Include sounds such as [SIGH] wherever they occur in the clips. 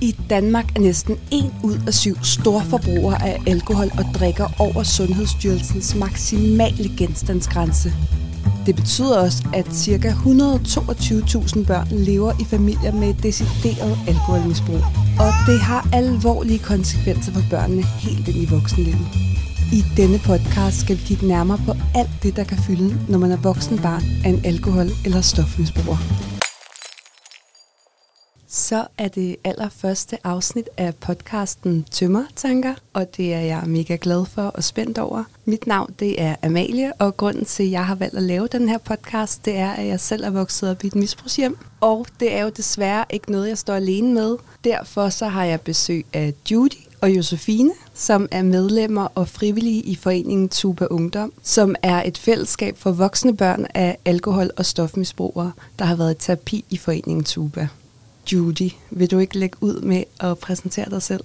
I Danmark er næsten en ud af syv store forbrugere af alkohol og drikker over Sundhedsstyrelsens maksimale genstandsgrænse. Det betyder også, at ca. 122.000 børn lever i familier med et decideret alkoholmisbrug. Og det har alvorlige konsekvenser for børnene helt ind i voksenlivet. I denne podcast skal vi kigge nærmere på alt det, der kan fylde, når man er voksen barn af en alkohol- eller stofmisbruger. Så er det allerførste afsnit af podcasten Tømmertanker, og det er jeg mega glad for og spændt over. Mit navn det er Amalie, og grunden til, at jeg har valgt at lave den her podcast, det er, at jeg selv er vokset op i et misbrugshjem. Og det er jo desværre ikke noget, jeg står alene med. Derfor så har jeg besøg af Judy og Josefine, som er medlemmer og frivillige i foreningen Tuba Ungdom, som er et fællesskab for voksne børn af alkohol- og stofmisbrugere, der har været i terapi i foreningen Tuba. Judy, vil du ikke lægge ud med at præsentere dig selv?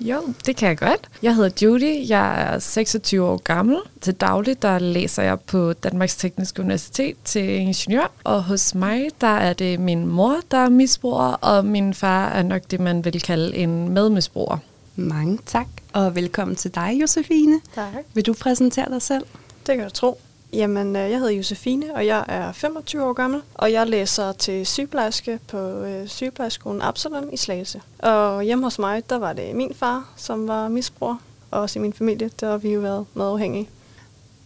Jo, det kan jeg godt. Jeg hedder Judy, jeg er 26 år gammel. Til daglig der læser jeg på Danmarks Tekniske Universitet til ingeniør, og hos mig der er det min mor, der er misbruger, og min far er nok det, man vil kalde en medmisbruger. Mange tak, og velkommen til dig, Josefine. Tak. Vil du præsentere dig selv? Det kan du tro. Jamen, øh, jeg hedder Josefine, og jeg er 25 år gammel, og jeg læser til sygeplejerske på øh, sygeplejerskolen Absalon i Slagelse. Og hjemme hos mig, der var det min far, som var misbruger, og også i min familie, der har vi jo været medafhængige.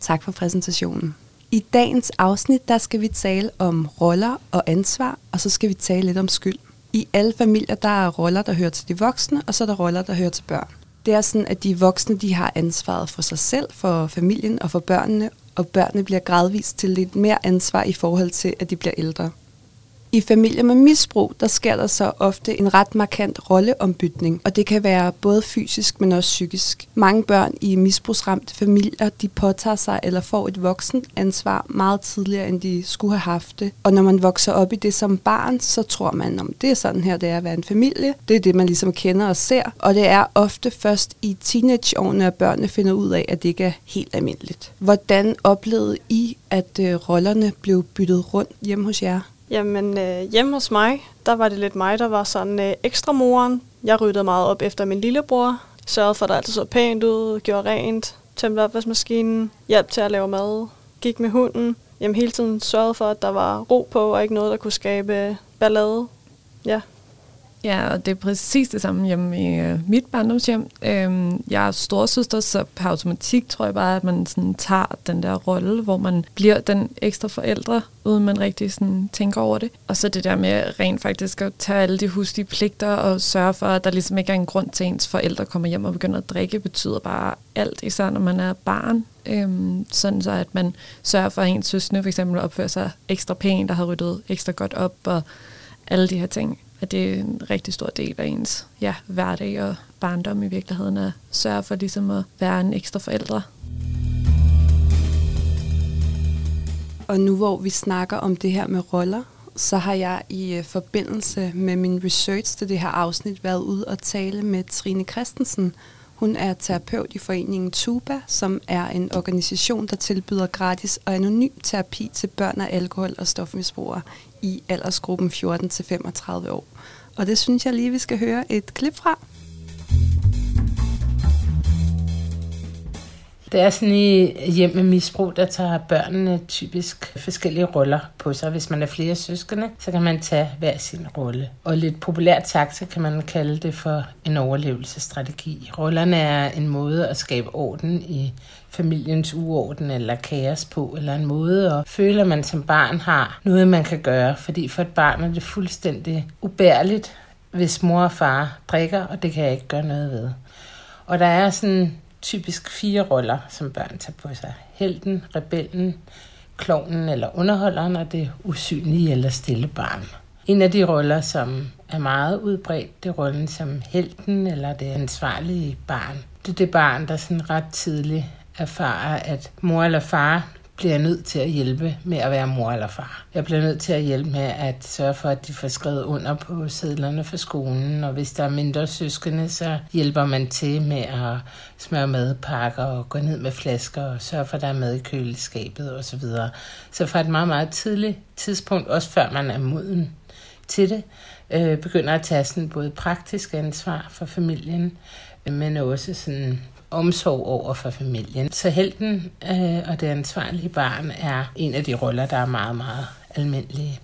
Tak for præsentationen. I dagens afsnit, der skal vi tale om roller og ansvar, og så skal vi tale lidt om skyld. I alle familier, der er roller, der hører til de voksne, og så er der roller, der hører til børn. Det er sådan, at de voksne de har ansvaret for sig selv, for familien og for børnene, og børnene bliver gradvist til lidt mere ansvar i forhold til, at de bliver ældre. I familier med misbrug, der sker der så ofte en ret markant rolleombytning, og det kan være både fysisk, men også psykisk. Mange børn i misbrugsramte familier, de påtager sig eller får et voksen ansvar meget tidligere, end de skulle have haft det. Og når man vokser op i det som barn, så tror man, om det er sådan her, det er at være en familie. Det er det, man ligesom kender og ser. Og det er ofte først i teenageårene, at børnene finder ud af, at det ikke er helt almindeligt. Hvordan oplevede I, at øh, rollerne blev byttet rundt hjemme hos jer? Jamen, øh, hjemme hos mig, der var det lidt mig, der var sådan øh, ekstra moren. Jeg ryddede meget op efter min lillebror, sørgede for, at der altid så pænt ud, gjorde rent, tømte opvaskemaskinen, hjalp til at lave mad, gik med hunden. Jamen hele tiden sørgede for, at der var ro på, og ikke noget, der kunne skabe ballade. Ja. Ja, og det er præcis det samme hjemme i øh, mit barndomshjem. Øhm, jeg er storsøster, så per automatik tror jeg bare, at man sådan tager den der rolle, hvor man bliver den ekstra forældre, uden man rigtig sådan tænker over det. Og så det der med rent faktisk at tage alle de huslige pligter og sørge for, at der ligesom ikke er en grund til, at ens forældre kommer hjem og begynder at drikke, betyder bare alt, især når man er barn. Øhm, sådan så, at man sørger for, at ens søskende for eksempel opfører sig ekstra pænt og har ryddet ekstra godt op og alle de her ting at det er en rigtig stor del af ens ja, hverdag og barndom i virkeligheden at sørge for ligesom at være en ekstra forældre. Og nu hvor vi snakker om det her med roller, så har jeg i øh, forbindelse med min research til det her afsnit været ude og tale med Trine Christensen. Hun er terapeut i foreningen Tuba, som er en organisation, der tilbyder gratis og anonym terapi til børn af alkohol- og stofmisbrugere i aldersgruppen 14-35 år. Og det synes jeg lige, vi skal høre et klip fra. Det er sådan i hjem med misbrug, der tager børnene typisk forskellige roller på sig. Hvis man er flere søskende, så kan man tage hver sin rolle. Og lidt populært sagt, så kan man kalde det for en overlevelsesstrategi. Rollerne er en måde at skabe orden i familiens uorden eller kaos på, eller en måde at føle, at man som barn har noget, man kan gøre. Fordi for et barn er det fuldstændig ubærligt, hvis mor og far drikker, og det kan jeg ikke gøre noget ved. Og der er sådan typisk fire roller, som børn tager på sig. Helten, rebellen, klovnen eller underholderen og det usynlige eller stille barn. En af de roller, som er meget udbredt, det er rollen som helten eller det ansvarlige barn. Det er det barn, der sådan ret tidligt erfarer, at mor eller far bliver nødt til at hjælpe med at være mor eller far. Jeg bliver nødt til at hjælpe med at sørge for, at de får skrevet under på sædlerne for skolen, og hvis der er mindre søskende, så hjælper man til med at smøre madpakker og gå ned med flasker og sørge for, at der er mad i køleskabet osv. Så, så fra et meget, meget tidligt tidspunkt, også før man er moden til det, øh, begynder at tage sådan både praktisk ansvar for familien, men også sådan omsorg over for familien. Så helten øh, og det ansvarlige barn er en af de roller, der er meget, meget almindelige.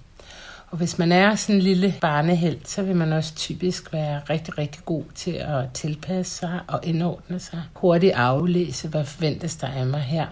Og hvis man er sådan en lille barnehelt, så vil man også typisk være rigtig, rigtig god til at tilpasse sig og indordne sig. Hurtigt aflæse, hvad forventes der af mig her.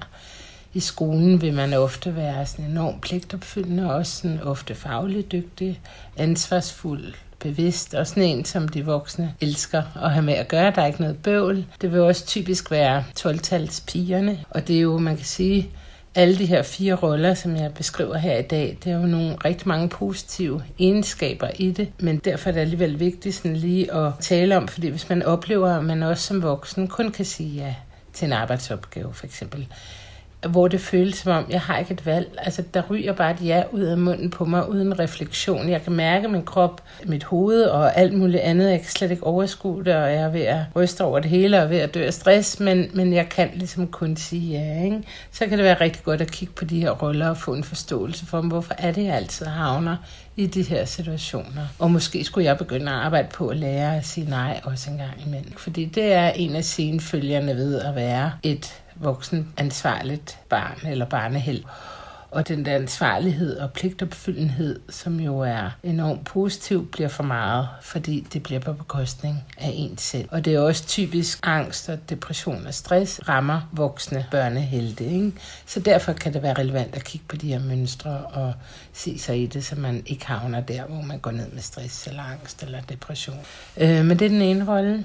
I skolen vil man ofte være sådan enormt pligtopfyldende, og også sådan ofte fagligt dygtig, ansvarsfuld, bevidst, og sådan en, som de voksne elsker at have med at gøre. Der er ikke noget bøvl. Det vil også typisk være 12-tals pigerne, og det er jo, man kan sige, alle de her fire roller, som jeg beskriver her i dag, det er jo nogle rigtig mange positive egenskaber i det, men derfor er det alligevel vigtigt sådan lige at tale om, fordi hvis man oplever, at man også som voksen kun kan sige ja til en arbejdsopgave for eksempel, hvor det føles som om, jeg har ikke et valg. Altså, der ryger bare et ja ud af munden på mig, uden refleksion. Jeg kan mærke min krop, mit hoved og alt muligt andet. Jeg kan slet ikke overskue det, og jeg er ved at ryste over det hele og ved at dø af stress, men, men jeg kan ligesom kun sige ja. Ikke? Så kan det være rigtig godt at kigge på de her roller og få en forståelse for, hvorfor er det, jeg altid havner i de her situationer. Og måske skulle jeg begynde at arbejde på at lære at sige nej også en gang imellem. Fordi det er en af sine følgerne ved at være et voksen ansvarligt barn eller barneheld. Og den der ansvarlighed og pligtopfyldenhed, som jo er enormt positiv, bliver for meget, fordi det bliver på bekostning af en selv. Og det er også typisk angst og depression og stress rammer voksne børnehelte. Ikke? Så derfor kan det være relevant at kigge på de her mønstre og se sig i det, så man ikke havner der, hvor man går ned med stress eller angst eller depression. Øh, men det er den ene rolle.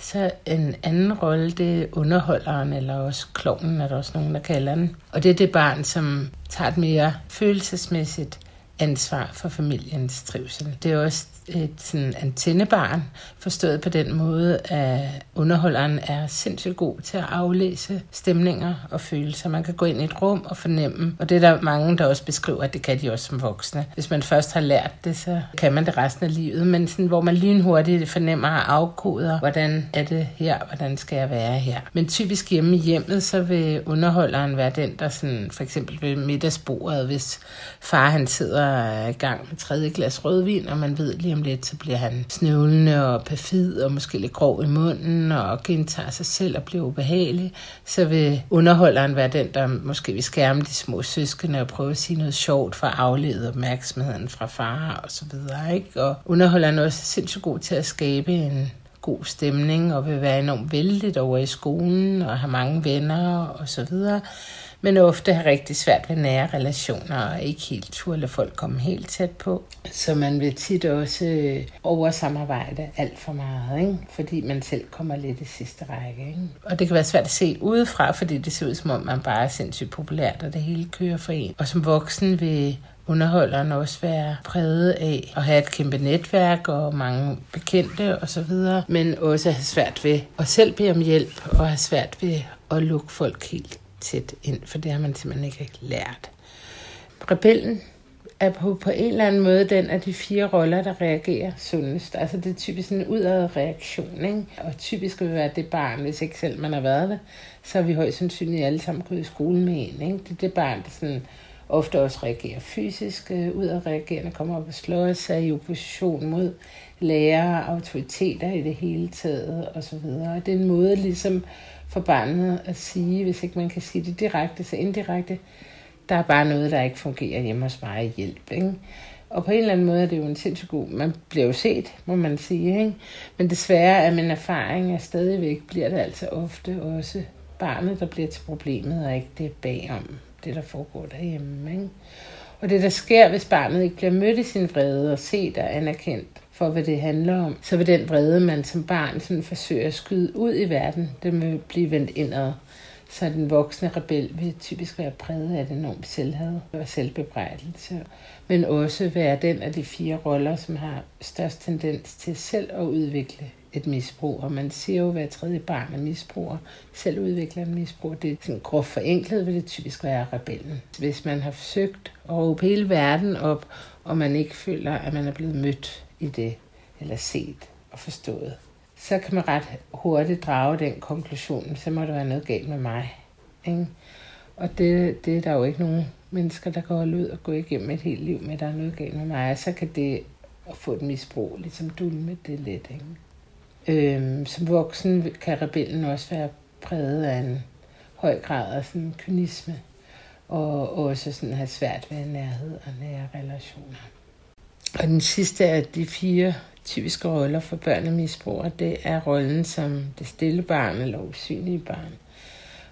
Så en anden rolle, det er underholderen, eller også klovnen, er der også nogen, der kalder den. Og det er det barn, som tager et mere følelsesmæssigt ansvar for familiens trivsel. Det er også et sådan antennebarn, forstået på den måde, at underholderen er sindssygt god til at aflæse stemninger og følelser. Man kan gå ind i et rum og fornemme, og det er der mange, der også beskriver, at det kan de også som voksne. Hvis man først har lært det, så kan man det resten af livet, men sådan, hvor man lynhurtigt fornemmer og afkoder, hvordan er det her, hvordan skal jeg være her. Men typisk hjemme i hjemmet, så vil underholderen være den, der sådan, for eksempel ved middagsbordet, hvis far han sidder i gang med tredje glas rødvin, og man ved lige om lidt, så bliver han snøvlende og perfid og måske lidt grov i munden og gentager sig selv og bliver ubehagelig, så vil underholderen være den, der måske vil skærme de små søskende og prøve at sige noget sjovt for at aflede opmærksomheden fra far og så videre. Ikke? Og underholderen er også sindssygt god til at skabe en god stemning og vil være enormt vældig over i skolen og have mange venner og så videre men ofte har rigtig svært ved nære relationer og ikke helt turde folk komme helt tæt på. Så man vil tit også øh, oversamarbejde alt for meget, ikke? fordi man selv kommer lidt i sidste række. Ikke? Og det kan være svært at se udefra, fordi det ser ud som om, man bare er sindssygt populært, og det hele kører for en. Og som voksen vil underholderen også være præget af at have et kæmpe netværk og mange bekendte osv., men også have svært ved at selv bede om hjælp og have svært ved at lukke folk helt tæt ind, for det har man simpelthen ikke lært. Rebellen er på, på en eller anden måde den af de fire roller, der reagerer sundest. Altså det er typisk en udad reaktion, ikke? og typisk vil være det barn, hvis ikke selv man har været det, så er vi højst sandsynligt alle sammen gået i skole med en. Ikke? Det er det barn, der sådan ofte også reagerer fysisk, øh, udadreagerende, kommer op og slår sig i opposition mod lærere, autoriteter i det hele taget osv. Og det er en måde ligesom for barnet at sige, hvis ikke man kan sige det direkte, så indirekte, der er bare noget, der ikke fungerer hjemme hos mig i hjælp. Ikke? Og på en eller anden måde er det jo en sindssygt god, man bliver jo set, må man sige. Ikke? Men desværre er min erfaring, at stadigvæk bliver det altså ofte også barnet, der bliver til problemet, og ikke det bagom det, der foregår derhjemme. Ikke? Og det, der sker, hvis barnet ikke bliver mødt i sin vrede og set og anerkendt, for, hvad det handler om, så vil den vrede, man som barn sådan forsøger at skyde ud i verden, den vil blive vendt indad. Så den voksne rebel vil typisk være præget af et enormt selvhad og selvbebrejdelse, men også være den af de fire roller, som har størst tendens til selv at udvikle et misbrug. Og man siger jo, at hver tredje barn er misbruger. Selv udvikler en misbrug. Det er sådan groft forenklet, vil det typisk være rebellen. Hvis man har forsøgt at råbe hele verden op, og man ikke føler, at man er blevet mødt i det, eller set og forstået, så kan man ret hurtigt drage den konklusion, så må der være noget galt med mig. Ikke? Og det, det er der jo ikke nogen mennesker, der går ud og går igennem et helt liv med, at der er noget galt med mig. Så kan det at få et misbrug, ligesom dulme det lidt. Ikke? Øhm, som voksen kan rebellen også være præget af en høj grad af sådan kynisme, og også sådan have svært ved nærhed og nære relationer. Og den sidste af de fire typiske roller for børn og misbrugere, det er rollen som det stille barn eller usynlige barn.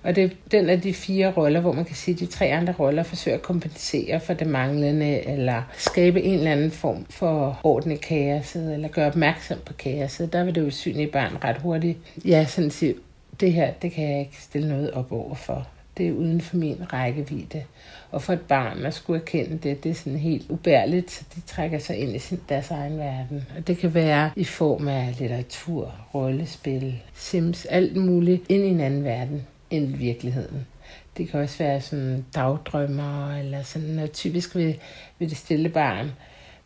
Og det er den af de fire roller, hvor man kan sige, at de tre andre roller forsøger at kompensere for det manglende, eller skabe en eller anden form for orden i kaoset, eller gøre opmærksom på kaoset. Der vil det usynlige barn ret hurtigt, ja, sådan sige, det her, det kan jeg ikke stille noget op over for. Det er uden for min rækkevidde. Og for et barn at skulle erkende det, det er sådan helt ubærligt, så de trækker sig ind i sin, deres egen verden. Og det kan være i form af litteratur, rollespil, sims, alt muligt ind i en anden verden end virkeligheden. Det kan også være sådan dagdrømmer, eller sådan noget typisk ved, ved det stille barn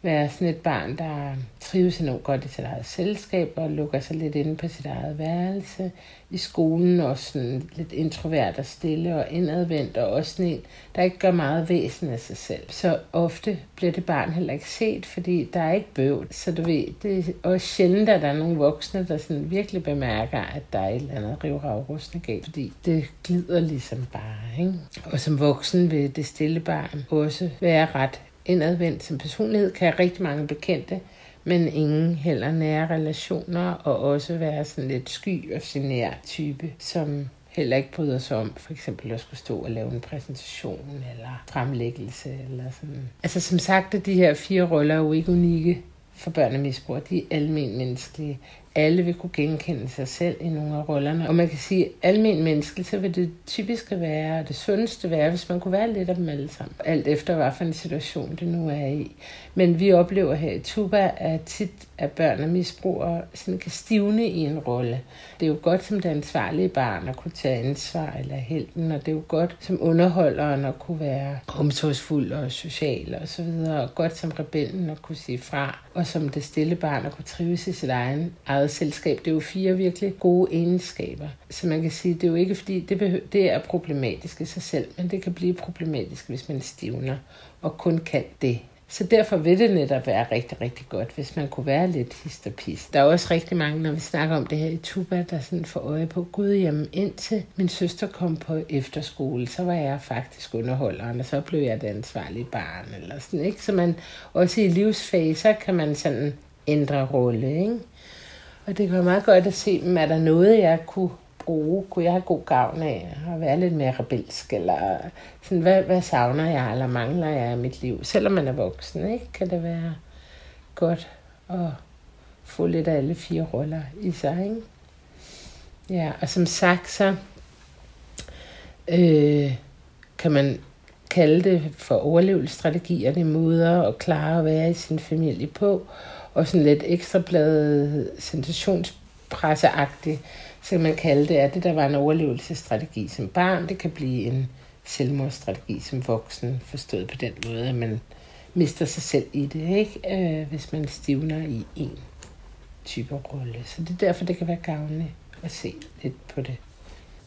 være sådan et barn, der trives enormt godt i sit eget selskab og lukker sig lidt inde på sit eget værelse. I skolen også sådan lidt introvert og stille og indadvendt og også sådan en, der ikke gør meget væsen af sig selv. Så ofte bliver det barn heller ikke set, fordi der er ikke bøv. Så du ved, det er også sjældent, at der er nogle voksne, der sådan virkelig bemærker, at der er et eller andet rivrag galt, fordi det glider ligesom bare. Ikke? Og som voksen vil det stille barn også være ret indadvendt som personlighed, kan have rigtig mange bekendte, men ingen heller nære relationer, og også være sådan lidt sky og genær type, som heller ikke bryder sig om for eksempel at skulle stå og lave en præsentation eller fremlæggelse eller sådan. Altså som sagt, de her fire roller er jo ikke unikke for børn og misbrug. De er almen menneskelige alle vil kunne genkende sig selv i nogle af rollerne. Og man kan sige, at almen menneske, så vil det typisk være, det sundeste være, hvis man kunne være lidt af dem alle sammen. Alt efter, hvad for en situation det nu er i. Men vi oplever her i Tuba, at tit at børn og misbrugere sådan kan stivne i en rolle. Det er jo godt som det ansvarlige barn at kunne tage ansvar eller helten, og det er jo godt som underholderen at kunne være omsorgsfuld og social og så videre, og godt som rebellen at kunne sige fra, og som det stille barn at kunne trives i sit egen eget selskab. Det er jo fire virkelig gode egenskaber. Så man kan sige, det er jo ikke fordi, det, behøver, det er problematisk i sig selv, men det kan blive problematisk, hvis man stivner og kun kan det. Så derfor vil det netop være rigtig, rigtig godt, hvis man kunne være lidt histerpis. Der er også rigtig mange, når vi snakker om det her i Tuba, der sådan får øje på, gud jamen, indtil min søster kom på efterskole, så var jeg faktisk underholderen, og så blev jeg det ansvarlige barn, eller sådan, ikke? Så man, også i livsfaser kan man sådan ændre rolle, ikke? Og det var meget godt at se, om er der noget, jeg kunne bruge? Kunne jeg have god gavn af at være lidt mere rebelsk? Eller sådan, hvad, hvad savner jeg, eller mangler jeg i mit liv? Selvom man er voksen, ikke? kan det være godt at få lidt af alle fire roller i sig. Ikke? Ja, og som sagt, så øh, kan man kalde det for overlevelsesstrategier, det måder at klare at være i sin familie på, og sådan lidt ekstrabladet sensationspresseagtigt, så man kalde det, at det der var en overlevelsesstrategi som barn, det kan blive en selvmordsstrategi som voksen, forstået på den måde, at man mister sig selv i det, ikke? Øh, hvis man stivner i en type rolle. Så det er derfor, det kan være gavnligt at se lidt på det.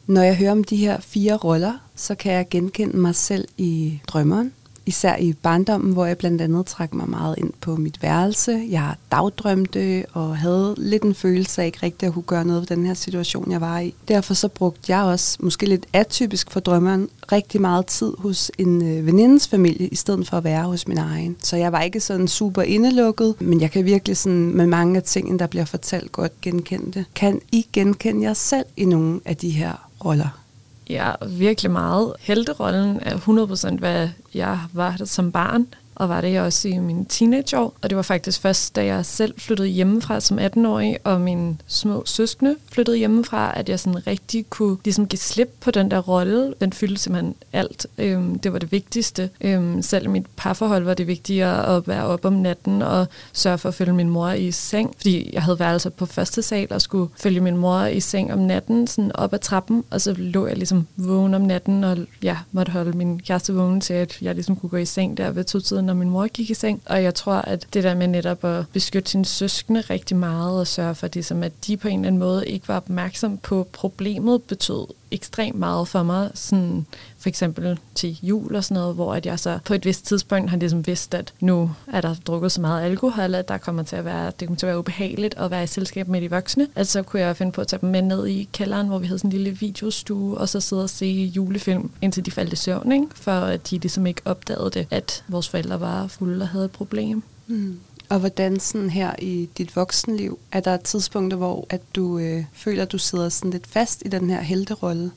Når jeg hører om de her fire roller, så kan jeg genkende mig selv i drømmeren, især i barndommen, hvor jeg blandt andet trak mig meget ind på mit værelse. Jeg dagdrømte og havde lidt en følelse af ikke rigtigt at kunne gøre noget ved den her situation, jeg var i. Derfor så brugte jeg også, måske lidt atypisk for drømmeren, rigtig meget tid hos en øh, venindens familie, i stedet for at være hos min egen. Så jeg var ikke sådan super indelukket, men jeg kan virkelig sådan med mange af tingene, der bliver fortalt, godt genkende det. Kan I genkende jer selv i nogle af de her roller? Ja, virkelig meget. Helterollen er 100% hvad jeg var som barn og var det også i mine teenageår. Og det var faktisk først, da jeg selv flyttede hjemmefra som 18-årig, og mine små søskende flyttede hjemmefra, at jeg sådan rigtig kunne ligesom give slip på den der rolle. Den fyldte simpelthen alt. Øhm, det var det vigtigste. Øhm, selv i mit parforhold var det vigtigere at være op om natten og sørge for at følge min mor i seng, fordi jeg havde værelser på første sal og skulle følge min mor i seng om natten, sådan op ad trappen, og så lå jeg ligesom vågen om natten, og ja, måtte holde min kæreste vågen til, at jeg ligesom kunne gå i seng der ved to-tiden når min mor gik i seng. Og jeg tror, at det der med netop at beskytte sine søskende rigtig meget og sørge for, det, som at de på en eller anden måde ikke var opmærksom på problemet, betød ekstremt meget for mig, sådan for eksempel til jul og sådan noget, hvor at jeg så på et vist tidspunkt har ligesom vidst, at nu er der drukket så meget alkohol, at der kommer til at være, det kommer til at være ubehageligt at være i selskab med de voksne. Altså så kunne jeg finde på at tage dem med ned i kælderen, hvor vi havde sådan en lille videostue, og så sidde og se julefilm, indtil de faldt i søvn, ikke? for at de ligesom ikke opdagede det, at vores forældre var fulde og havde et problem. Mm. Og hvordan sådan her i dit voksenliv, er der tidspunkter, hvor at du øh, føler, at du sidder sådan lidt fast i den her helterolle?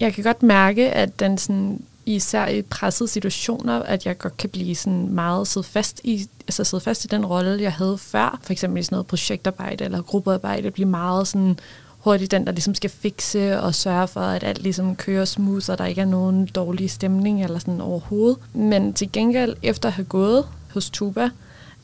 Jeg kan godt mærke, at den sådan, især i pressede situationer, at jeg godt kan blive sådan meget sidde fast i, altså sidde fast i den rolle, jeg havde før. For eksempel i sådan noget projektarbejde eller gruppearbejde, blive meget sådan hurtigt den, der ligesom skal fikse og sørge for, at alt ligesom kører smooth, og der ikke er nogen dårlig stemning eller sådan overhovedet. Men til gengæld, efter at have gået hos Tuba,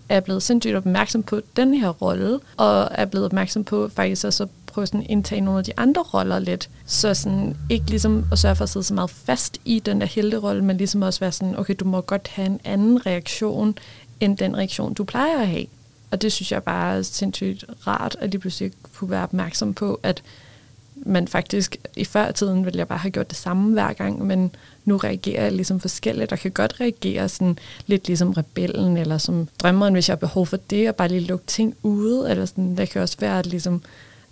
er blevet sindssygt opmærksom på den her rolle, og er blevet opmærksom på faktisk også at prøve at indtage nogle af de andre roller lidt. Så sådan, ikke ligesom at sørge for at sidde så meget fast i den der helterolle, men ligesom også være sådan, okay, du må godt have en anden reaktion, end den reaktion, du plejer at have. Og det synes jeg bare er sindssygt rart, at de pludselig kunne være opmærksom på, at man faktisk i før tiden ville jeg bare have gjort det samme hver gang, men nu reagerer jeg ligesom forskelligt, og kan godt reagere sådan lidt ligesom rebellen, eller som drømmeren, hvis jeg har behov for det, og bare lige lukke ting ude, eller sådan, det kan også være, ligesom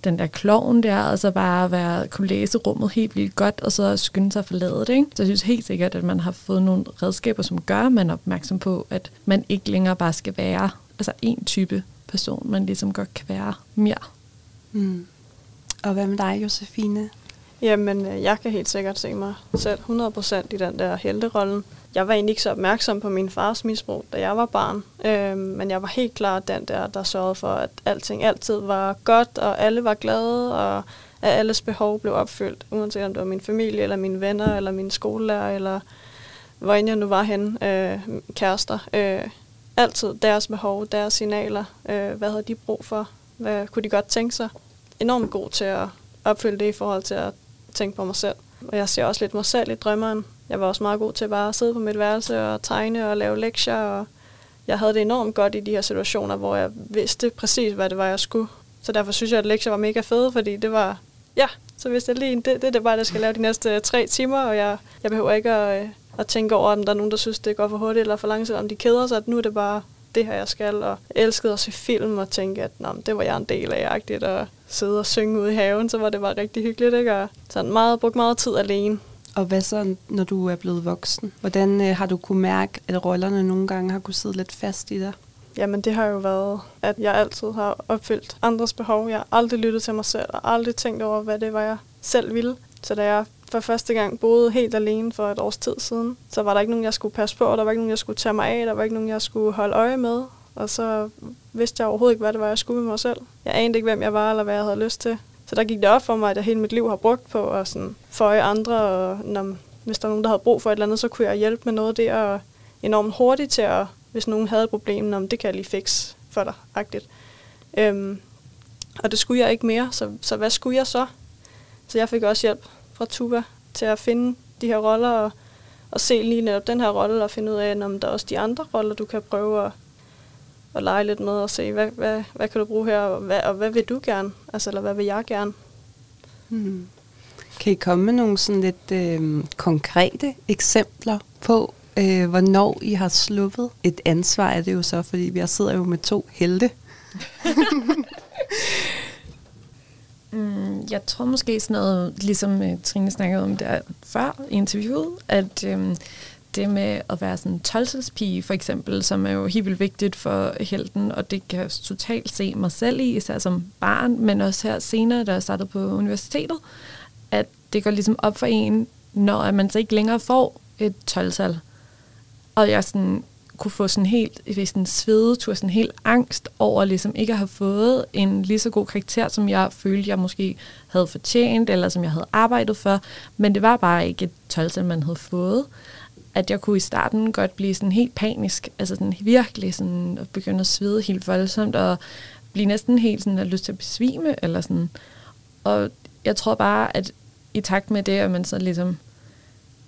den der kloven der, og så bare være, kunne læse rummet helt vildt godt, og så skynde sig at forlade det. Ikke? Så jeg synes helt sikkert, at man har fået nogle redskaber, som gør, at man er opmærksom på, at man ikke længere bare skal være altså en type person, man ligesom godt kan være mere. Mm. Og hvad med dig, Josefine? Jamen, øh, jeg kan helt sikkert se mig selv 100% i den der helterollen. Jeg var egentlig ikke så opmærksom på min fars misbrug, da jeg var barn. Øhm, men jeg var helt klart den der, der sørgede for, at alting altid var godt, og alle var glade, og at alles behov blev opfyldt, uanset om det var min familie, eller mine venner, eller min skolelærer, eller hvor end jeg nu var henne, øh, kærester. Øh, altid deres behov, deres signaler. Øh, hvad havde de brug for? Hvad kunne de godt tænke sig? Enormt god til at opfylde det i forhold til at tænke på mig selv. Og jeg ser også lidt mig selv i drømmeren. Jeg var også meget god til bare at sidde på mit værelse og tegne og lave lektier. Og jeg havde det enormt godt i de her situationer, hvor jeg vidste præcis, hvad det var, jeg skulle. Så derfor synes jeg, at lektier var mega fede, fordi det var, ja, så hvis jeg lige, det, det, det bare, jeg skal lave de næste tre timer, og jeg, jeg behøver ikke at, øh, at tænke over, om der er nogen, der synes, det går for hurtigt eller for langsomt, om de keder sig, at nu er det bare det her, jeg skal. Og jeg elskede at se film og tænke, at Nå, det var jeg en del af, agtigt, og sidde og synge ude i haven, så var det bare rigtig hyggeligt, ikke? Og sådan meget, brugt meget tid alene. Og hvad så, når du er blevet voksen? Hvordan øh, har du kunne mærke, at rollerne nogle gange har kunne sidde lidt fast i dig? Jamen det har jo været, at jeg altid har opfyldt andres behov. Jeg har aldrig lyttet til mig selv, og aldrig tænkt over, hvad det var, jeg selv ville. Så da jeg for første gang boede helt alene for et års tid siden, så var der ikke nogen, jeg skulle passe på, og der var ikke nogen, jeg skulle tage mig af, der var ikke nogen, jeg skulle holde øje med. Og så vidste jeg overhovedet ikke, hvad det var, jeg skulle med mig selv. Jeg anede ikke, hvem jeg var, eller hvad jeg havde lyst til. Så der gik det op for mig, at jeg hele mit liv har brugt på at sådan føje andre, og når, hvis der var nogen, der havde brug for et eller andet, så kunne jeg hjælpe med noget der, og enormt hurtigt til at, hvis nogen havde et problem, om det kan jeg lige fikse for dig, agtigt. Øhm, og det skulle jeg ikke mere, så, så hvad skulle jeg så? Så jeg fik også hjælp fra Tuba til at finde de her roller, og, og se lige netop den her rolle, og finde ud af, om der er også de andre roller, du kan prøve at, at lege lidt med, og se, hvad, hvad, hvad kan du bruge her, og hvad, og hvad vil du gerne? Altså, eller hvad vil jeg gerne? Hmm. Kan I komme med nogle sådan lidt øh, konkrete eksempler på, øh, hvornår I har sluppet et ansvar? Er det jo så, fordi vi sidder jo med to helte. [LAUGHS] Mm, jeg tror måske sådan noget, ligesom øh, Trine snakkede om der før i interviewet, at um, det med at være sådan en for eksempel, som er jo helt vildt vigtigt for helten, og det kan jeg totalt se mig selv i, især som barn, men også her senere, da jeg startede på universitetet, at det går ligesom op for en, når man så ikke længere får et 12-tal. Og jeg sådan, kunne få sådan helt, hvis en svedetur, sådan helt angst over ligesom ikke at have fået en lige så god karakter, som jeg følte, jeg måske havde fortjent, eller som jeg havde arbejdet for. Men det var bare ikke et 12 man havde fået. At jeg kunne i starten godt blive sådan helt panisk, altså sådan virkelig sådan at begynde at svede helt voldsomt, og blive næsten helt sådan at lyst til at besvime, eller sådan. Og jeg tror bare, at i takt med det, at man så ligesom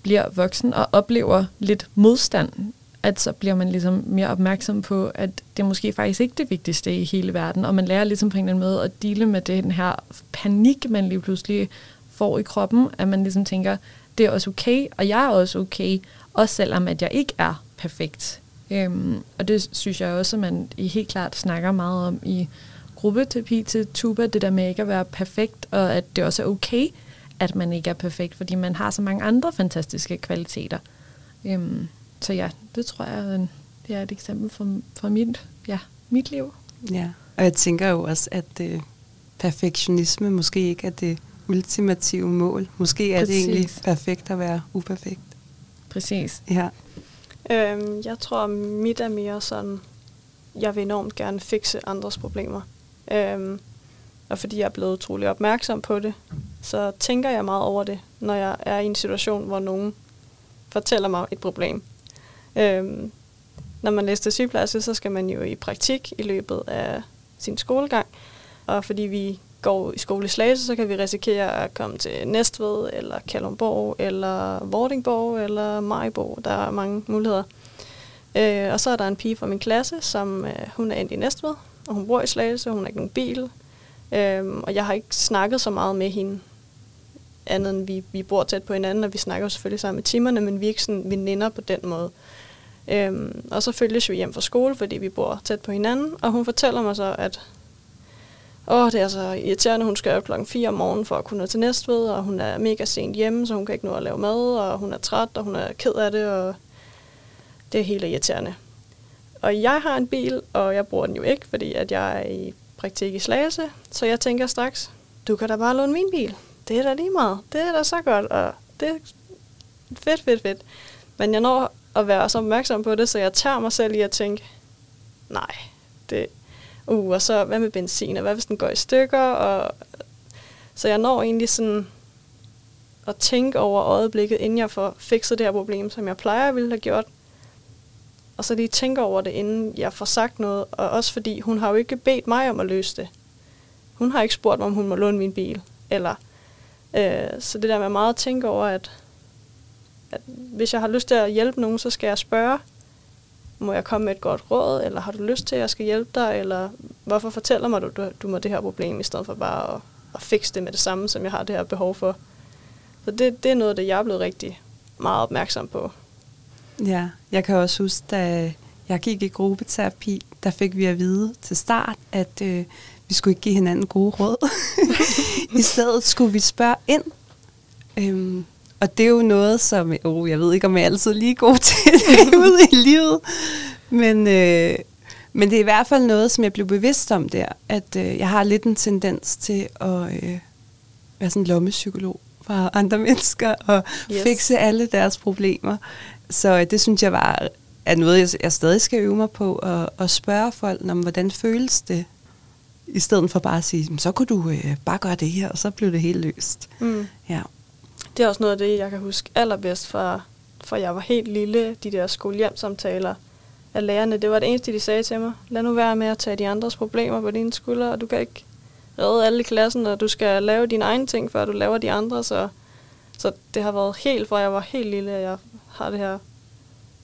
bliver voksen og oplever lidt modstand at så bliver man ligesom mere opmærksom på, at det er måske faktisk ikke det vigtigste i hele verden, og man lærer ligesom på en eller anden måde at dele med den her panik, man lige pludselig får i kroppen, at man ligesom tænker, det er også okay, og jeg er også okay, også selvom at jeg ikke er perfekt. Øhm, og det synes jeg også, at man i helt klart snakker meget om i gruppeterapi til tuba, det der med ikke at være perfekt, og at det også er okay, at man ikke er perfekt, fordi man har så mange andre fantastiske kvaliteter. Øhm, så ja, det tror jeg, det er et eksempel fra, fra mit, ja, mit liv. Ja, og jeg tænker jo også, at øh, perfektionisme måske ikke er det ultimative mål. Måske er Præcis. det egentlig perfekt at være uperfekt. Præcis. Ja. Øhm, jeg tror, mit er mere sådan, jeg vil enormt gerne fikse andres problemer. Øhm, og fordi jeg er blevet utrolig opmærksom på det, så tænker jeg meget over det, når jeg er i en situation, hvor nogen fortæller mig et problem. Øhm, når man læser sygeplejerske, så skal man jo i praktik i løbet af sin skolegang. Og fordi vi går i skole i Slagelse, så kan vi risikere at komme til Næstved, eller Kalundborg, eller Vordingborg, eller Majbo. Der er mange muligheder. Øh, og så er der en pige fra min klasse, som øh, hun er endt i Næstved, og hun bor i Slagelse, hun har ikke nogen bil. Øh, og jeg har ikke snakket så meget med hende, andet end vi, vi bor tæt på hinanden, og vi snakker jo selvfølgelig sammen i timerne, men vi er ikke sådan veninder på den måde. Øhm, og så følges vi hjem fra skole, fordi vi bor tæt på hinanden, og hun fortæller mig så, at åh, det er så irriterende, hun skal op klokken 4 om morgenen for at kunne nå til Næstved, og hun er mega sent hjemme, så hun kan ikke nå at lave mad, og hun er træt, og hun er ked af det, og det er helt irriterende. Og jeg har en bil, og jeg bruger den jo ikke, fordi at jeg er i praktik i Slagelse, så jeg tænker straks, du kan da bare låne min bil. Det er da lige meget. Det er da så godt, og det er fedt, fedt, fedt. Men jeg når at være så opmærksom på det, så jeg tager mig selv i at tænke, nej, det, uh, og så hvad med benzin, og hvad hvis den går i stykker, og så jeg når egentlig sådan at tænke over øjeblikket, inden jeg får fikset det her problem, som jeg plejer at ville have gjort, og så lige tænke over det, inden jeg får sagt noget, og også fordi hun har jo ikke bedt mig om at løse det. Hun har ikke spurgt mig, om hun må låne min bil, eller øh, så det der med meget at tænke over, at, at hvis jeg har lyst til at hjælpe nogen, så skal jeg spørge, må jeg komme med et godt råd, eller har du lyst til, at jeg skal hjælpe dig, eller hvorfor fortæller mig du, du, du må det her problem, i stedet for bare at, at fikse det med det samme, som jeg har det her behov for. Så det, det er noget, det jeg er blevet rigtig meget opmærksom på. Ja, jeg kan også huske, da jeg gik i gruppeterapi, der fik vi at vide til start, at øh, vi skulle ikke give hinanden gode råd. [LAUGHS] I stedet skulle vi spørge ind. Øhm, og det er jo noget, som, oh, jeg ved ikke, om jeg er altid lige god [LAUGHS] til det ude i livet, men, øh, men det er i hvert fald noget, som jeg blev bevidst om der, at øh, jeg har lidt en tendens til at øh, være sådan en lommepsykolog for andre [LAUGHS] mennesker og yes. fikse alle deres problemer. Så øh, det synes jeg var er noget, jeg, jeg stadig skal øve mig på, at, at spørge folk om, hvordan føles det, i stedet for bare at sige, så kunne du øh, bare gøre det her, og så blev det helt løst. Mm. Ja. Det er også noget af det, jeg kan huske allerbedst fra, fra jeg var helt lille, de der skolehjemsamtaler af lærerne. Det var det eneste, de sagde til mig. Lad nu være med at tage de andres problemer på dine skuldre, og du kan ikke redde alle i klassen, og du skal lave dine egne ting, før du laver de andre. Så, så det har været helt fra jeg var helt lille, at jeg har det her.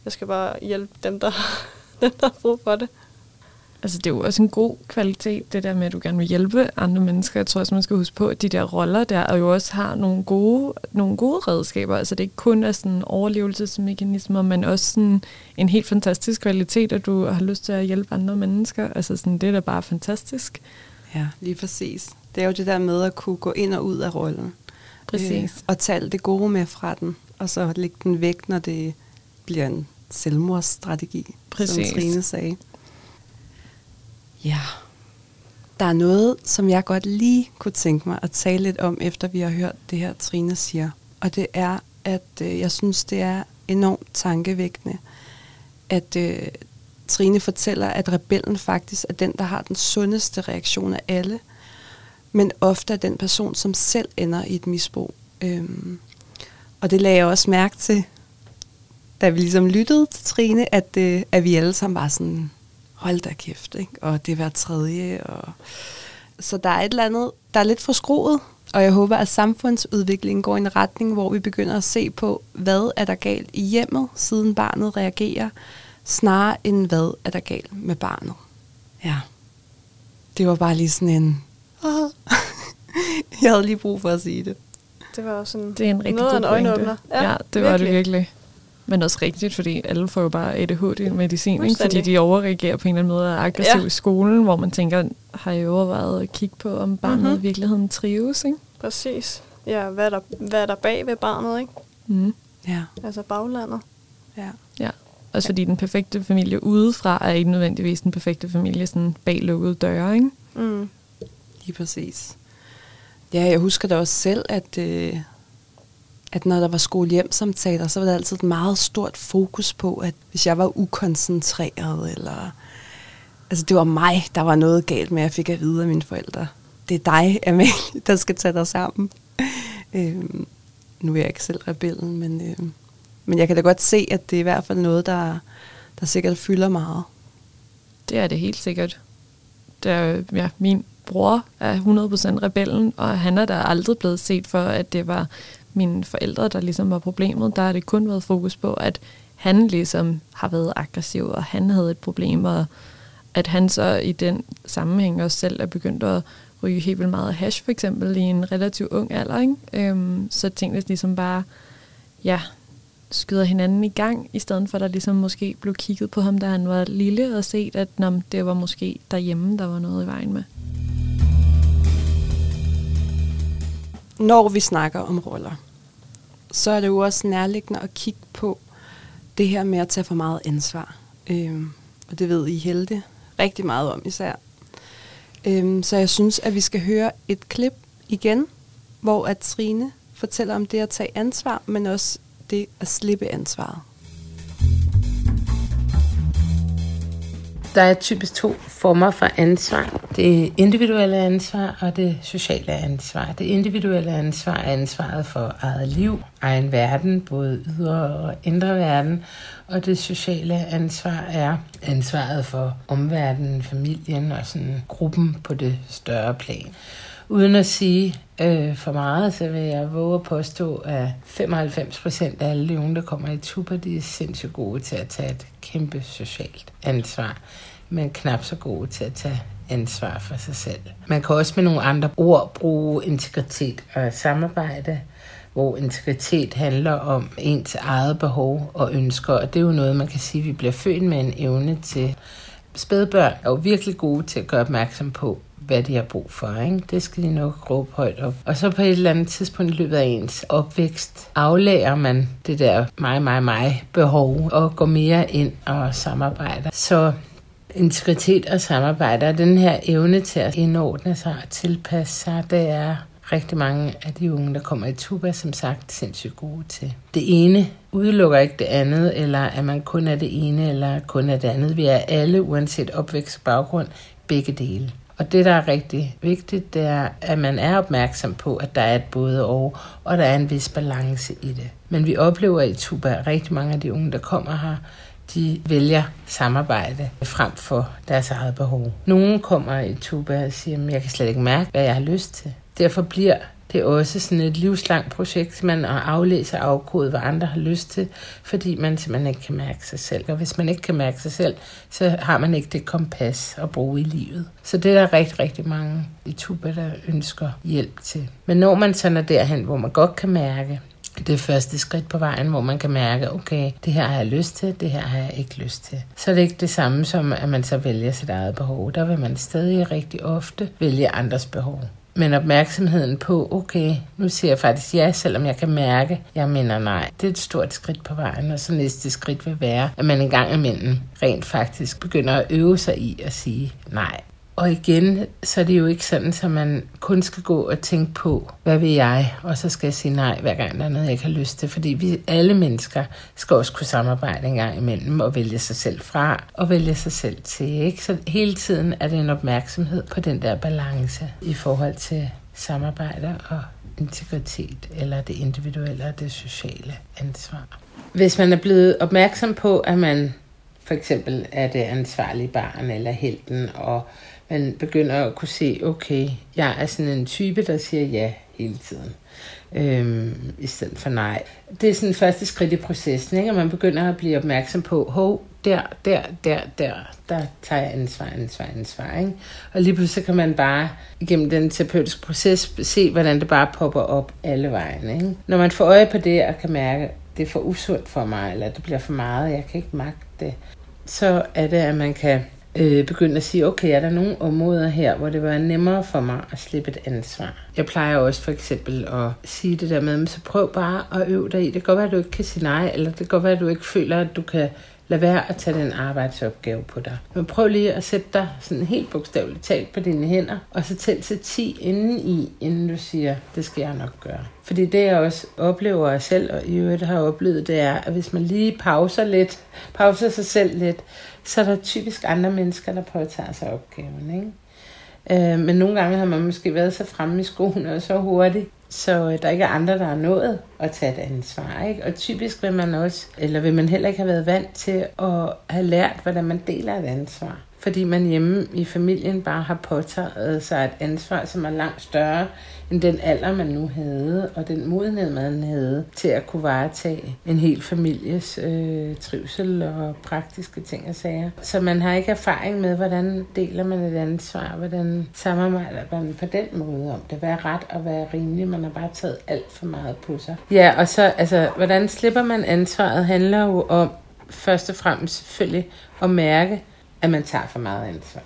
Jeg skal bare hjælpe dem, der, [LAUGHS] dem, der har brug for det. Altså, det er jo også en god kvalitet, det der med, at du gerne vil hjælpe andre mennesker. Jeg tror også, man skal huske på, at de der roller der, og jo også har nogle gode, nogle gode redskaber. Altså, det er ikke kun er sådan overlevelsesmekanismer, men også sådan en helt fantastisk kvalitet, at du har lyst til at hjælpe andre mennesker. Altså, sådan, det er da bare fantastisk. Ja, lige præcis. Det er jo det der med at kunne gå ind og ud af rollen. Præcis. Øh, og tage alt det gode med fra den, og så lægge den væk, når det bliver en selvmordsstrategi, Præcis. som Trine sagde. Ja. Der er noget, som jeg godt lige kunne tænke mig at tale lidt om, efter vi har hørt det her, Trine siger. Og det er, at øh, jeg synes, det er enormt tankevækkende, at øh, Trine fortæller, at rebellen faktisk er den, der har den sundeste reaktion af alle, men ofte er den person, som selv ender i et misbrug. Øhm, og det lagde jeg også mærke til, da vi ligesom lyttede til Trine, at, øh, at vi alle sammen var sådan, hold da kæft, ikke? og det er hver tredje. Og... Så der er et eller andet, der er lidt for skruet, og jeg håber, at samfundsudviklingen går i en retning, hvor vi begynder at se på, hvad er der galt i hjemmet, siden barnet reagerer, snarere end hvad er der galt med barnet. Ja, det var bare lige sådan en... [LAUGHS] jeg havde lige brug for at sige det. Det var også sådan Det er en rigtig noget af god en pointe. øjenåbner. Ja, ja, det var det virkelig. Men også rigtigt, fordi alle får jo bare ADHD-medicin, ikke? fordi de overreagerer på en eller anden måde og er aggressiv Ja. i skolen, hvor man tænker, har I overvejet at kigge på, om barnet Mhm. mm-hmm. i virkeligheden trives? Ikke? Præcis. Ja, hvad er, der, hvad er der bag ved barnet, ikke? Mm. Ja, Altså baglandet. ja. Ja, også fordi den perfekte familie udefra er ikke nødvendigvis den perfekte familie sådan bag lukkede døre, ikke? Mm. Lige præcis. Ja, jeg husker da også selv, at, øh, at når der var skole-hjem-samtaler, så var der altid et meget stort fokus på, at hvis jeg var ukoncentreret, eller... Altså, det var mig, der var noget galt med, at jeg fik at vide af mine forældre. Det er dig, [LAUGHS] Amalie, der skal tage dig sammen. øhm, nu er jeg ikke selv rebellen, men, øhm, men jeg kan da godt se, at det er i hvert fald noget, der, der sikkert fylder meget. Det er det helt sikkert. Der, ja, min bror er 100% rebellen, og han er der aldrig blevet set for, at det var mine forældre, der ligesom var problemet. Der har det kun været fokus på, at han ligesom har været aggressiv, og han havde et problem, og at han så i den sammenhæng også selv er begyndt at ryge helt vildt meget hash, for eksempel, i en relativt ung alder. Ikke? Øhm, så tingene ligesom bare, ja, skyder hinanden i gang, i stedet for at der ligesom måske blev kigget på ham, da han var lille, og set, at nå, det var måske derhjemme, der var noget i vejen med. Når vi snakker om roller, så er det jo også nærliggende at kigge på det her med at tage for meget ansvar. Øhm, og det ved I helte rigtig meget om især. Øhm, så jeg synes, at vi skal høre et klip igen, hvor at Trine fortæller om det at tage ansvar, men også det at slippe ansvaret. Der er typisk to former for ansvar. Det individuelle ansvar og det sociale ansvar. Det individuelle ansvar er ansvaret for eget liv, egen verden, både ydre og indre verden. Og det sociale ansvar er ansvaret for omverdenen, familien og sådan gruppen på det større plan. Uden at sige øh, for meget, så vil jeg våge at påstå, at 95 procent af alle de unge, der kommer i tuber, de er sindssygt gode til at tage et kæmpe socialt ansvar, men knap så gode til at tage ansvar for sig selv. Man kan også med nogle andre ord bruge integritet og samarbejde, hvor integritet handler om ens eget behov og ønsker, og det er jo noget, man kan sige, at vi bliver født med en evne til. Spædbørn er jo virkelig gode til at gøre opmærksom på, hvad de har brug for. Ikke? Det skal de nok råbe højt op. Og så på et eller andet tidspunkt i løbet af ens opvækst, aflærer man det der mig, mig, mig behov og går mere ind og samarbejder. Så integritet og samarbejde og den her evne til at indordne sig og tilpasse sig, det er rigtig mange af de unge, der kommer i tuba, som sagt, sindssygt gode til. Det ene udelukker ikke det andet, eller at man kun er det ene, eller kun er det andet. Vi er alle, uanset opvækst og baggrund, begge dele. Og det, der er rigtig vigtigt, det er, at man er opmærksom på, at der er et både og, og der er en vis balance i det. Men vi oplever i Tuba, at rigtig mange af de unge, der kommer her, de vælger samarbejde frem for deres eget behov. Nogle kommer i Tuba og siger, at jeg kan slet ikke mærke, hvad jeg har lyst til. Derfor bliver det er også sådan et livslangt projekt, man at aflæse og afkode, hvad andre har lyst til, fordi man simpelthen ikke kan mærke sig selv. Og hvis man ikke kan mærke sig selv, så har man ikke det kompas at bruge i livet. Så det er der rigtig, rigtig mange i Tuba, der ønsker hjælp til. Men når man sådan er derhen, hvor man godt kan mærke, det første skridt på vejen, hvor man kan mærke, okay, det her har jeg lyst til, det her har jeg ikke lyst til. Så er det ikke det samme som, at man så vælger sit eget behov. Der vil man stadig rigtig ofte vælge andres behov. Men opmærksomheden på, okay, nu siger jeg faktisk ja, selvom jeg kan mærke, jeg mener nej. Det er et stort skridt på vejen, og så næste skridt vil være, at man en gang imellem rent faktisk begynder at øve sig i at sige nej. Og igen, så er det jo ikke sådan, at man kun skal gå og tænke på, hvad vil jeg, og så skal jeg sige nej, hver gang der er noget, jeg ikke har lyst til. Fordi vi alle mennesker skal også kunne samarbejde en gang imellem og vælge sig selv fra og vælge sig selv til. Ikke? Så hele tiden er det en opmærksomhed på den der balance i forhold til samarbejde og integritet, eller det individuelle og det sociale ansvar. Hvis man er blevet opmærksom på, at man for eksempel er det ansvarlige barn eller helten, og man begynder at kunne se, okay, jeg er sådan en type, der siger ja hele tiden, øhm, i stedet for nej. Det er sådan første skridt i processen, ikke? og man begynder at blive opmærksom på, hov, der, der, der, der, der tager jeg ansvar, ansvar, ansvar. Ikke? Og lige pludselig kan man bare igennem den terapeutiske proces se, hvordan det bare popper op alle vejen. Ikke? Når man får øje på det og kan mærke, det er for usundt for mig, eller det bliver for meget, jeg kan ikke magte det, så er det, at man kan øh, begynde at sige, okay, er der nogle områder her, hvor det var nemmere for mig at slippe et ansvar? Jeg plejer også for eksempel at sige det der med, så prøv bare at øve dig i. Det kan godt være, at du ikke kan sige nej, eller det kan godt være, at du ikke føler, at du kan lad være at tage den arbejdsopgave på dig. Men prøv lige at sætte dig sådan helt bogstaveligt talt på dine hænder, og så tæl til 10 inden i, inden du siger, det skal jeg nok gøre. Fordi det jeg også oplever jeg selv, og i øvrigt har oplevet, det er, at hvis man lige pauser lidt, pauser sig selv lidt, så er der typisk andre mennesker, der påtager sig opgaven. Ikke? Øh, men nogle gange har man måske været så fremme i skoene og så hurtigt, så øh, der ikke er andre, der har nået at tage et ansvar. Ikke? Og typisk vil man også, eller vil man heller ikke have været vant til at have lært, hvordan man deler et ansvar. Fordi man hjemme i familien bare har påtaget sig et ansvar, som er langt større end den alder, man nu havde, og den modenhed, man havde til at kunne varetage en hel families øh, trivsel og praktiske ting og sager. Så man har ikke erfaring med, hvordan deler man et ansvar, hvordan samarbejder man på den måde om det. Hvad er ret og hvad er rimeligt? Man har bare taget alt for meget på sig. Ja, og så, altså, hvordan slipper man ansvaret, handler jo om først og fremmest selvfølgelig at mærke, at man tager for meget ansvar.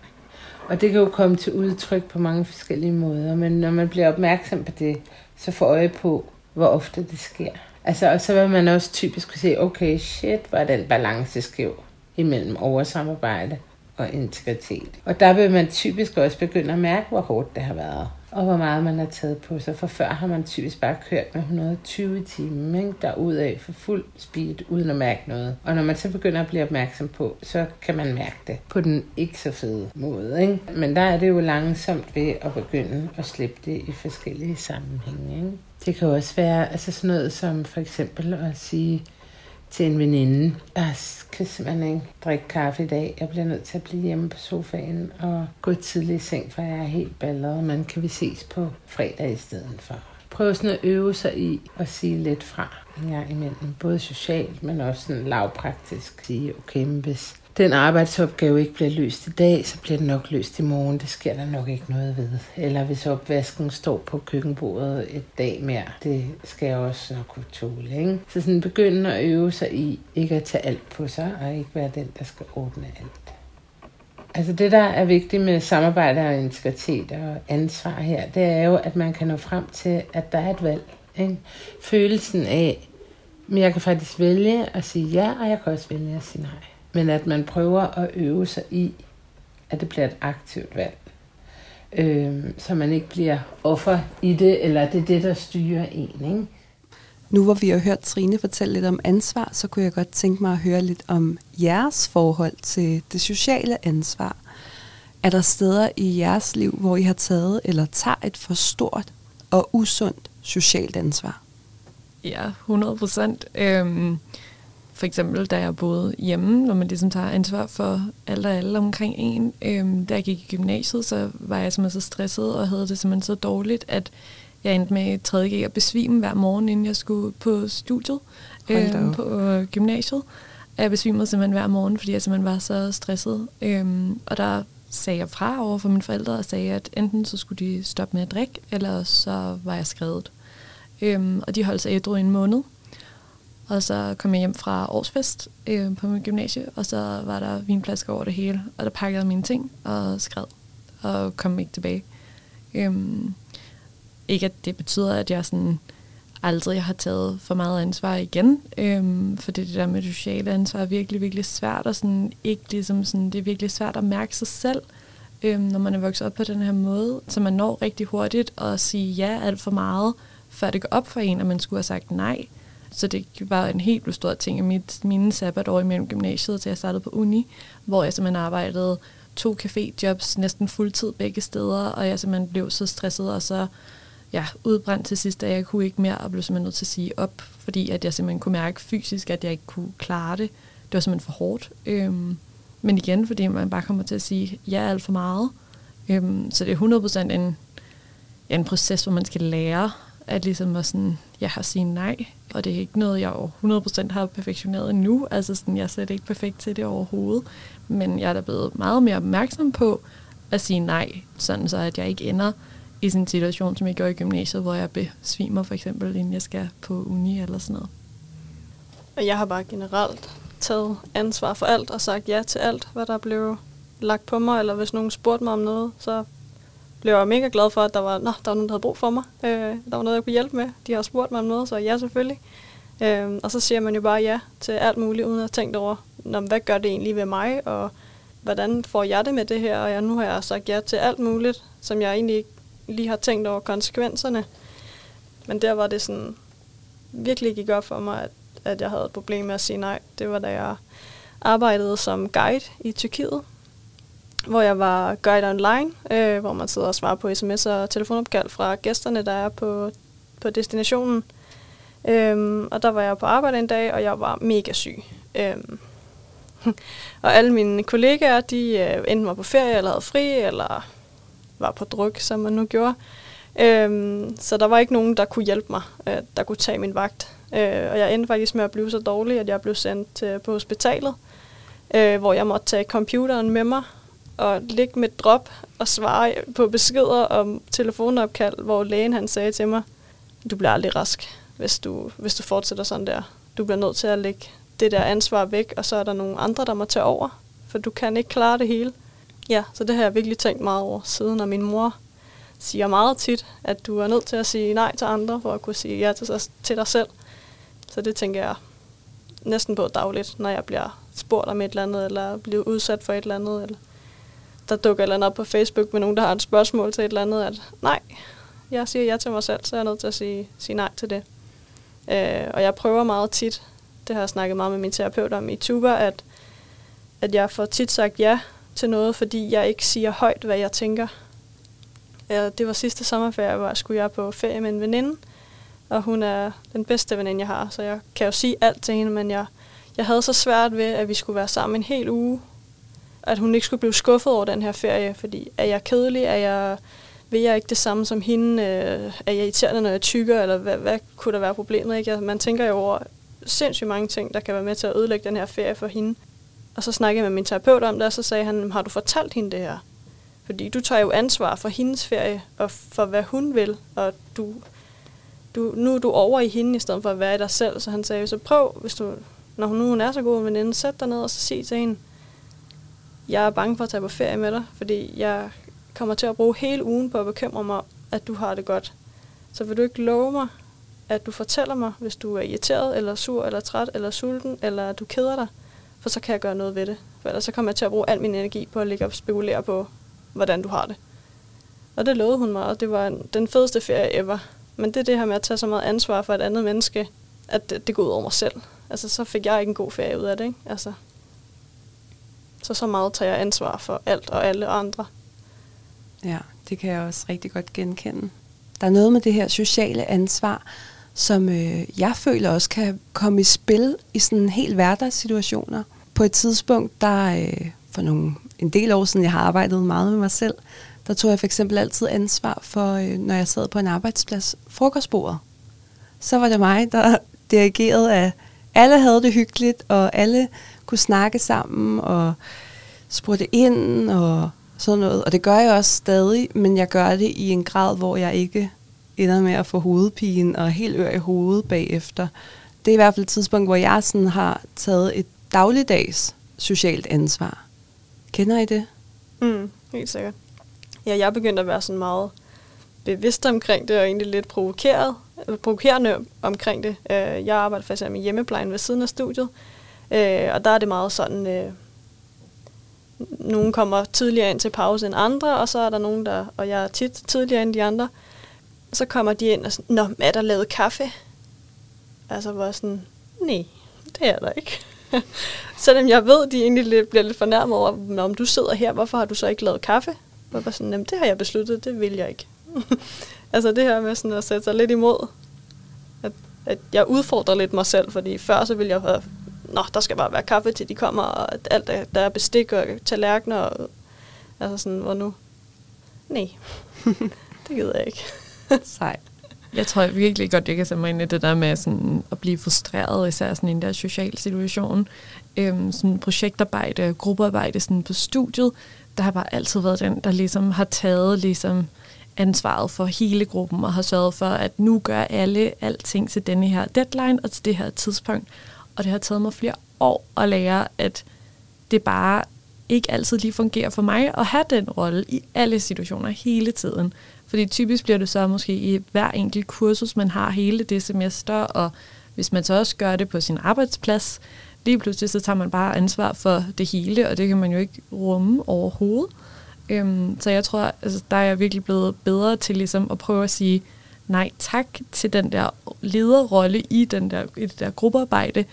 Og det kan jo komme til udtryk på mange forskellige måder, men når man bliver opmærksom på det, så får øje på, hvor ofte det sker. Altså, og så vil man også typisk kunne se, okay, shit, var den balance skæv imellem oversamarbejde og integritet. Og der vil man typisk også begynde at mærke, hvor hårdt det har været og hvor meget man har taget på sig. For før har man typisk bare kørt med 120 timer, ikke? der ud af for fuld speed, uden at mærke noget. Og når man så begynder at blive opmærksom på, så kan man mærke det på den ikke så fede måde. Ikke? Men der er det jo langsomt ved at begynde at slippe det i forskellige sammenhænge. Ikke? Det kan også være altså sådan noget som for eksempel at sige, til en veninde. Jeg kan simpelthen ikke drikke kaffe i dag. Jeg bliver nødt til at blive hjemme på sofaen og gå tidligt i seng, for jeg er helt balleret. Men kan vi ses på fredag i stedet for? Prøv sådan at øve sig i at sige lidt fra en gang imellem. Både socialt, men også sådan lavpraktisk. Sige, okay, men hvis den arbejdsopgave ikke bliver løst i dag, så bliver den nok løst i morgen. Det sker der nok ikke noget ved. Eller hvis opvasken står på køkkenbordet et dag mere, det skal jeg også nok kunne tåle. Ikke? Så sådan begynde at øve sig i ikke at tage alt på sig, og ikke være den, der skal ordne alt. Altså det, der er vigtigt med samarbejde og integritet og ansvar her, det er jo, at man kan nå frem til, at der er et valg. Ikke? Følelsen af, men jeg kan faktisk vælge at sige ja, og jeg kan også vælge at sige nej men at man prøver at øve sig i, at det bliver et aktivt valg. Øh, så man ikke bliver offer i det, eller det er det, der styrer en. Ikke? Nu hvor vi har hørt Trine fortælle lidt om ansvar, så kunne jeg godt tænke mig at høre lidt om jeres forhold til det sociale ansvar. Er der steder i jeres liv, hvor I har taget eller tager et for stort og usundt socialt ansvar? Ja, 100 procent. Øhm, for eksempel, da jeg boede hjemme, når man ligesom tager ansvar for alle og alle omkring en. Øhm, da jeg gik i gymnasiet, så var jeg simpelthen så stresset og havde det simpelthen så dårligt, at jeg endte med 3. G at besvime hver morgen, inden jeg skulle på studiet øhm, på øh, gymnasiet. Og jeg besvimede simpelthen hver morgen, fordi jeg simpelthen var så stresset. Øhm, og der sagde jeg fra over for mine forældre og sagde, at enten så skulle de stoppe med at drikke, eller så var jeg skrevet. Øhm, og de holdt sig ædru i en måned. Og så kom jeg hjem fra årsfest øh, på min gymnasie, og så var der vinflasker over det hele. Og der pakkede jeg mine ting og skred, og kom ikke tilbage. Øhm, ikke at det betyder, at jeg sådan aldrig har taget for meget ansvar igen, øhm, for det, der med det sociale ansvar er virkelig, virkelig svært, og sådan, ikke ligesom sådan, det er virkelig svært at mærke sig selv, øhm, når man er vokset op på den her måde, så man når rigtig hurtigt at sige ja alt for meget, før det går op for en, at man skulle have sagt nej. Så det var en helt stor ting i mit, mine sabbatår imellem gymnasiet, til jeg startede på uni, hvor jeg simpelthen arbejdede to caféjobs næsten fuldtid begge steder, og jeg simpelthen blev så stresset og så ja, udbrændt til sidst, at jeg kunne ikke mere, og blev simpelthen nødt til at sige op, fordi at jeg simpelthen kunne mærke fysisk, at jeg ikke kunne klare det. Det var simpelthen for hårdt. Øhm, men igen, fordi man bare kommer til at sige ja alt for meget. Øhm, så det er 100% en, en proces, hvor man skal lære at ligesom at sådan, jeg har sige nej, og det er ikke noget, jeg 100% har perfektioneret endnu, altså sådan, jeg er slet ikke perfekt til det overhovedet, men jeg er da blevet meget mere opmærksom på at sige nej, sådan så at jeg ikke ender i sådan en situation, som jeg gjorde i gymnasiet, hvor jeg besvimer for eksempel, inden jeg skal på uni eller sådan noget. Og jeg har bare generelt taget ansvar for alt og sagt ja til alt, hvad der blev lagt på mig, eller hvis nogen spurgte mig om noget, så blev jeg mega glad for, at der var, nå, der var nogen, der havde brug for mig. Øh, der var noget, jeg kunne hjælpe med. De har spurgt mig om noget, så ja, selvfølgelig. Øh, og så siger man jo bare ja til alt muligt, uden at tænke over, nå, hvad gør det egentlig ved mig, og hvordan får jeg det med det her? Og jeg, nu har jeg sagt ja til alt muligt, som jeg egentlig ikke lige har tænkt over konsekvenserne. Men der var det sådan, virkelig gik op for mig, at, at jeg havde et problem med at sige nej. Det var da jeg arbejdede som guide i Tyrkiet, hvor jeg var guide online, øh, hvor man sidder og svarer på sms'er og telefonopkald fra gæsterne, der er på, på destinationen. Øhm, og der var jeg på arbejde en dag, og jeg var mega syg. Øhm, [LAUGHS] og alle mine kollegaer, de øh, enten var på ferie, eller havde fri, eller var på druk, som man nu gjorde. Øhm, så der var ikke nogen, der kunne hjælpe mig, øh, der kunne tage min vagt. Øh, og jeg endte faktisk med at blive så dårlig, at jeg blev sendt øh, på hospitalet, øh, hvor jeg måtte tage computeren med mig og ligge med drop og svare på beskeder om telefonopkald, hvor lægen han sagde til mig, du bliver aldrig rask, hvis du, hvis du fortsætter sådan der. Du bliver nødt til at lægge det der ansvar væk, og så er der nogle andre, der må tage over, for du kan ikke klare det hele. Ja, så det har jeg virkelig tænkt meget over siden, og min mor siger meget tit, at du er nødt til at sige nej til andre, for at kunne sige ja til, til dig selv. Så det tænker jeg næsten på dagligt, når jeg bliver spurgt om et eller andet, eller bliver udsat for et eller andet, eller der dukker et eller andet op på Facebook med nogen, der har et spørgsmål til et eller andet, at nej, jeg siger ja til mig selv, så er jeg nødt til at sige, sige nej til det. Øh, og jeg prøver meget tit, det har jeg snakket meget med min terapeut om i Tuba, at, at jeg får tit sagt ja til noget, fordi jeg ikke siger højt, hvad jeg tænker. Øh, det var sidste sommerferie, hvor jeg skulle jeg på ferie med en veninde, og hun er den bedste veninde, jeg har, så jeg kan jo sige alt til hende, men jeg, jeg havde så svært ved, at vi skulle være sammen en hel uge, at hun ikke skulle blive skuffet over den her ferie, fordi er jeg kedelig, er jeg, vil jeg ikke det samme som hende, øh, er jeg irriterende, når jeg tykker, eller hvad, hvad kunne der være problemet? Ikke? Altså, man tænker jo over sindssygt mange ting, der kan være med til at ødelægge den her ferie for hende. Og så snakkede jeg med min terapeut om det, og så sagde han, har du fortalt hende det her? Fordi du tager jo ansvar for hendes ferie, og for hvad hun vil, og du, du, nu er du over i hende, i stedet for at være i dig selv. Så han sagde, så prøv, hvis du, når hun nu er så god en veninde, sæt dig ned og så sig til hende, jeg er bange for at tage på ferie med dig, fordi jeg kommer til at bruge hele ugen på at bekymre mig, at du har det godt. Så vil du ikke love mig, at du fortæller mig, hvis du er irriteret, eller sur, eller træt, eller sulten, eller du keder dig, for så kan jeg gøre noget ved det. For ellers så kommer jeg til at bruge al min energi på at ligge og spekulere på, hvordan du har det. Og det lovede hun mig, og det var den fedeste ferie ever. Men det er det her med at tage så meget ansvar for et andet menneske, at det, det går ud over mig selv. Altså, så fik jeg ikke en god ferie ud af det, ikke? Altså, så så meget tager jeg ansvar for alt og alle andre. Ja, det kan jeg også rigtig godt genkende. Der er noget med det her sociale ansvar, som øh, jeg føler også kan komme i spil i sådan helt hverdagssituationer. På et tidspunkt, der øh, for nogle, en del år siden, jeg har arbejdet meget med mig selv, der tog jeg for eksempel altid ansvar for, øh, når jeg sad på en arbejdsplads, frokostbordet. Så var det mig, der [LAUGHS] dirigerede, at alle havde det hyggeligt, og alle kunne snakke sammen og spurgte ind og sådan noget. Og det gør jeg også stadig, men jeg gør det i en grad, hvor jeg ikke ender med at få hovedpine og helt ør i hovedet bagefter. Det er i hvert fald et tidspunkt, hvor jeg sådan har taget et dagligdags socialt ansvar. Kender I det? Mm, helt sikkert. Ja, jeg begyndte at være sådan meget bevidst omkring det, og egentlig lidt provokeret, provokerende omkring det. Øh, jeg arbejder faktisk med hjemmeplejen ved siden af studiet, øh, og der er det meget sådan, øh, nogen kommer tidligere ind til pause end andre, og så er der nogen, der, og jeg er tit tidligere end de andre, så kommer de ind og sådan, Nå, er der lavet kaffe? Altså var sådan, nej, det er der ikke. [LAUGHS] Selvom jeg ved, de egentlig lidt, bliver lidt fornærmet over, om du sidder her, hvorfor har du så ikke lavet kaffe? Og var sådan, det har jeg besluttet, det vil jeg ikke. [LAUGHS] altså det her med sådan at sætte sig lidt imod, at, at jeg udfordrer lidt mig selv, fordi før så ville jeg have, nå, der skal bare være kaffe til de kommer, og alt der, der er bestik og tallerkener, og, altså sådan, hvor nu, nej, [LAUGHS] det gider jeg ikke. Sej. Jeg tror jeg virkelig godt, jeg kan sætte mig ind i det der med sådan at blive frustreret, især sådan i en der social situation. Øhm, sådan projektarbejde, gruppearbejde sådan på studiet, der har bare altid været den, der ligesom har taget ligesom ansvaret for hele gruppen og har sørget for, at nu gør alle alting til denne her deadline og til det her tidspunkt. Og det har taget mig flere år at lære, at det bare ikke altid lige fungerer for mig at have den rolle i alle situationer hele tiden. Fordi typisk bliver det så måske i hver enkelt kursus, man har hele det semester, og hvis man så også gør det på sin arbejdsplads, lige pludselig så tager man bare ansvar for det hele, og det kan man jo ikke rumme overhovedet. Øhm, så jeg tror, altså, der er jeg virkelig blevet bedre til ligesom at prøve at sige nej tak til den der lederrolle i, den der, i det der gruppearbejde,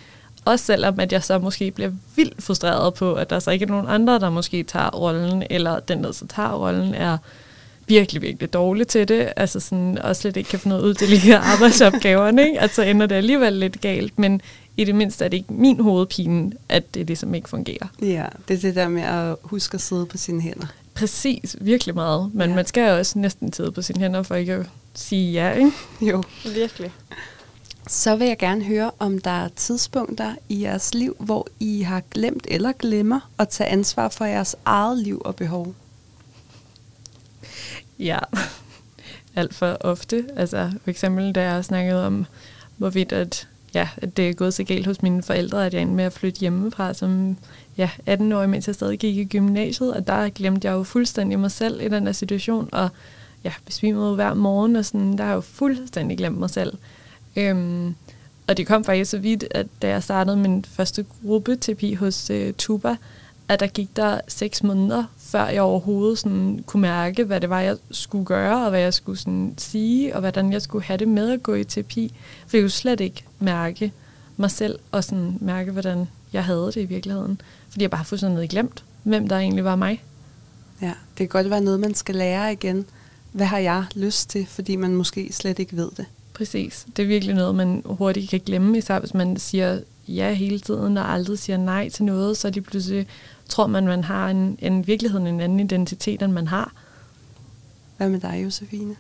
også selvom at jeg så måske bliver vildt frustreret på, at der så ikke er nogen andre, der måske tager rollen, eller den, der så tager rollen, er virkelig, virkelig dårlig til det, altså sådan, og slet ikke kan få noget ud til lige [LAUGHS] arbejdsopgaverne, ikke? Altså ender det alligevel lidt galt, men i det mindste er det ikke min hovedpine, at det ligesom ikke fungerer. Ja, det er det der med at huske at sidde på sine hænder. Præcis, virkelig meget. Men ja. man skal jo også næsten sidde på sine hænder, for ikke at sige ja, ikke? Jo. Virkelig. Så vil jeg gerne høre, om der er tidspunkter i jeres liv, hvor I har glemt eller glemmer at tage ansvar for jeres eget liv og behov. Ja, [LAUGHS] alt for ofte. Altså for eksempel, da jeg snakkede om, hvorvidt at, ja, at det er gået så galt hos mine forældre, at jeg endte med at flytte hjemmefra som ja, 18 år, mens jeg stadig gik i gymnasiet, og der glemte jeg jo fuldstændig mig selv i den der situation, og ja, besvimede hver morgen, og sådan, der har jeg jo fuldstændig glemt mig selv. Øhm, og det kom faktisk så vidt, at da jeg startede min første gruppeterapi hos øh, Tuba, at der gik der seks måneder, før jeg overhovedet sådan kunne mærke, hvad det var, jeg skulle gøre, og hvad jeg skulle sådan sige, og hvordan jeg skulle have det med at gå i terapi. For jeg kunne slet ikke mærke mig selv, og sådan mærke, hvordan jeg havde det i virkeligheden. Fordi jeg bare fuldstændig glemt, hvem der egentlig var mig. Ja, det kan godt være noget, man skal lære igen. Hvad har jeg lyst til, fordi man måske slet ikke ved det. Præcis. Det er virkelig noget, man hurtigt kan glemme, især hvis man siger ja hele tiden, og aldrig siger nej til noget, så lige pludselig tror man, man har en, en virkelighed, en anden identitet, end man har. Hvad med dig, Josefine?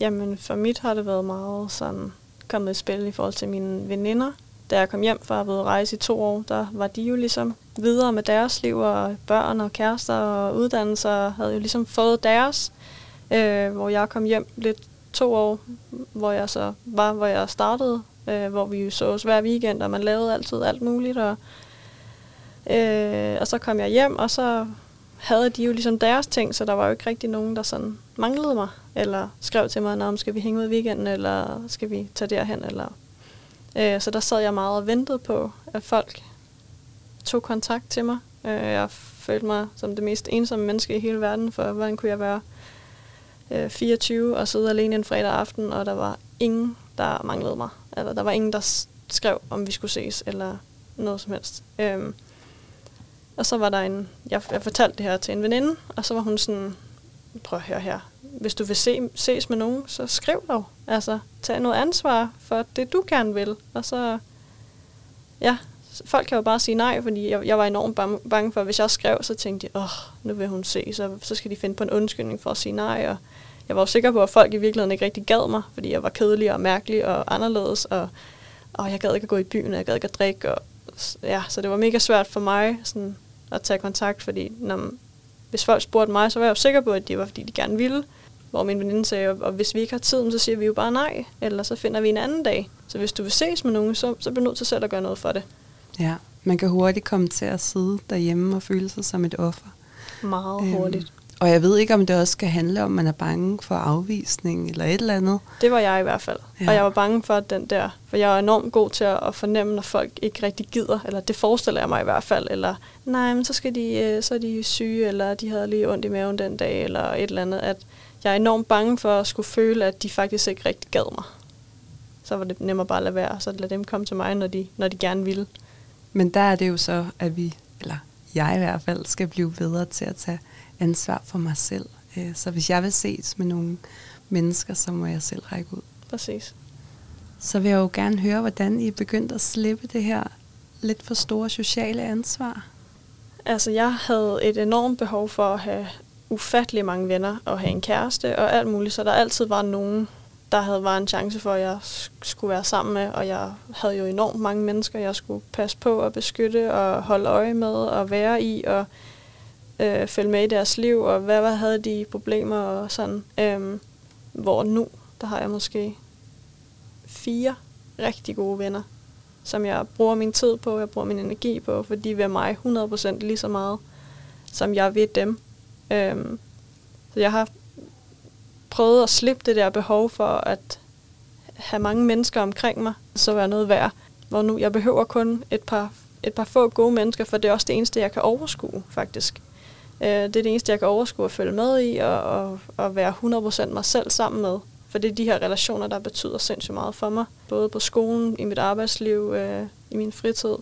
Jamen, for mit har det været meget sådan kommet i spil i forhold til mine veninder. Da jeg kom hjem fra at have rejse i to år, der var de jo ligesom videre med deres liv, og børn og kærester og uddannelser havde jo ligesom fået deres, øh, hvor jeg kom hjem lidt to år, hvor jeg så var, hvor jeg startede, øh, hvor vi så os hver weekend, og man lavede altid alt muligt, og, øh, og så kom jeg hjem, og så havde de jo ligesom deres ting, så der var jo ikke rigtig nogen, der sådan manglede mig, eller skrev til mig, om skal vi hænge ud i weekenden, eller skal vi tage derhen, eller... Øh, så der sad jeg meget og ventede på, at folk tog kontakt til mig. Øh, jeg følte mig som det mest ensomme menneske i hele verden, for hvordan kunne jeg være øh, 24 og sidde alene en fredag aften, og der var ingen, der manglede mig. Eller der var ingen, der skrev, om vi skulle ses, eller noget som helst. Øhm, og så var der en, jeg, jeg fortalte det her til en veninde, og så var hun sådan, prøv at høre her, hvis du vil se, ses med nogen, så skriv dog. Altså, tag noget ansvar for det, du gerne vil. Og så, ja, folk kan jo bare sige nej, fordi jeg, jeg var enormt bange for, at hvis jeg skrev, så tænkte jeg, åh, nu vil hun se, så, så skal de finde på en undskyldning for at sige nej, og jeg var jo sikker på, at folk i virkeligheden ikke rigtig gad mig, fordi jeg var kedelig og mærkelig og anderledes, og, og jeg gad ikke at gå i byen, og jeg gad ikke at drikke, og, ja, så det var mega svært for mig sådan, at tage kontakt, fordi når, hvis folk spurgte mig, så var jeg jo sikker på, at det var, fordi de gerne ville, hvor min veninde sagde, og hvis vi ikke har tid, så siger vi jo bare nej, eller så finder vi en anden dag. Så hvis du vil ses med nogen, så, så bliver du nødt til selv at gøre noget for det. Ja, man kan hurtigt komme til at sidde derhjemme og føle sig som et offer. Meget øhm, hurtigt. Og jeg ved ikke, om det også skal handle om, at man er bange for afvisning eller et eller andet. Det var jeg i hvert fald. Ja. Og jeg var bange for den der, for jeg er enormt god til at fornemme, når folk ikke rigtig gider, eller det forestiller jeg mig i hvert fald, eller nej, men så, skal de, øh, så er de syge, eller de havde lige ondt i maven den dag, eller et eller andet. At jeg er enormt bange for at skulle føle, at de faktisk ikke rigtig gad mig. Så var det nemmere bare at lade være, så lade dem komme til mig, når de, når de gerne ville. Men der er det jo så, at vi, eller jeg i hvert fald, skal blive bedre til at tage ansvar for mig selv. Øh, så hvis jeg vil ses med nogle mennesker, så må jeg selv række ud. Præcis. Så vil jeg jo gerne høre, hvordan I er begyndt at slippe det her lidt for store sociale ansvar. Altså, jeg havde et enormt behov for at have ufattelig mange venner og have en kæreste og alt muligt, så der altid var nogen der havde var en chance for, at jeg skulle være sammen med, og jeg havde jo enormt mange mennesker, jeg skulle passe på og beskytte og holde øje med og være i og øh, følge med i deres liv, og hvad, hvad havde de problemer og sådan. Øhm, hvor nu, der har jeg måske fire rigtig gode venner, som jeg bruger min tid på, jeg bruger min energi på, for de vil mig 100% lige så meget, som jeg ved dem. Øhm, så jeg har prøvet at slippe det der behov for at have mange mennesker omkring mig, så være noget værd. Hvor nu jeg behøver kun et par, et par få gode mennesker, for det er også det eneste, jeg kan overskue, faktisk. Øh, det er det eneste, jeg kan overskue at følge med i, og, og, og være 100% mig selv sammen med. For det er de her relationer, der betyder sindssygt meget for mig. Både på skolen, i mit arbejdsliv, øh, i min fritid.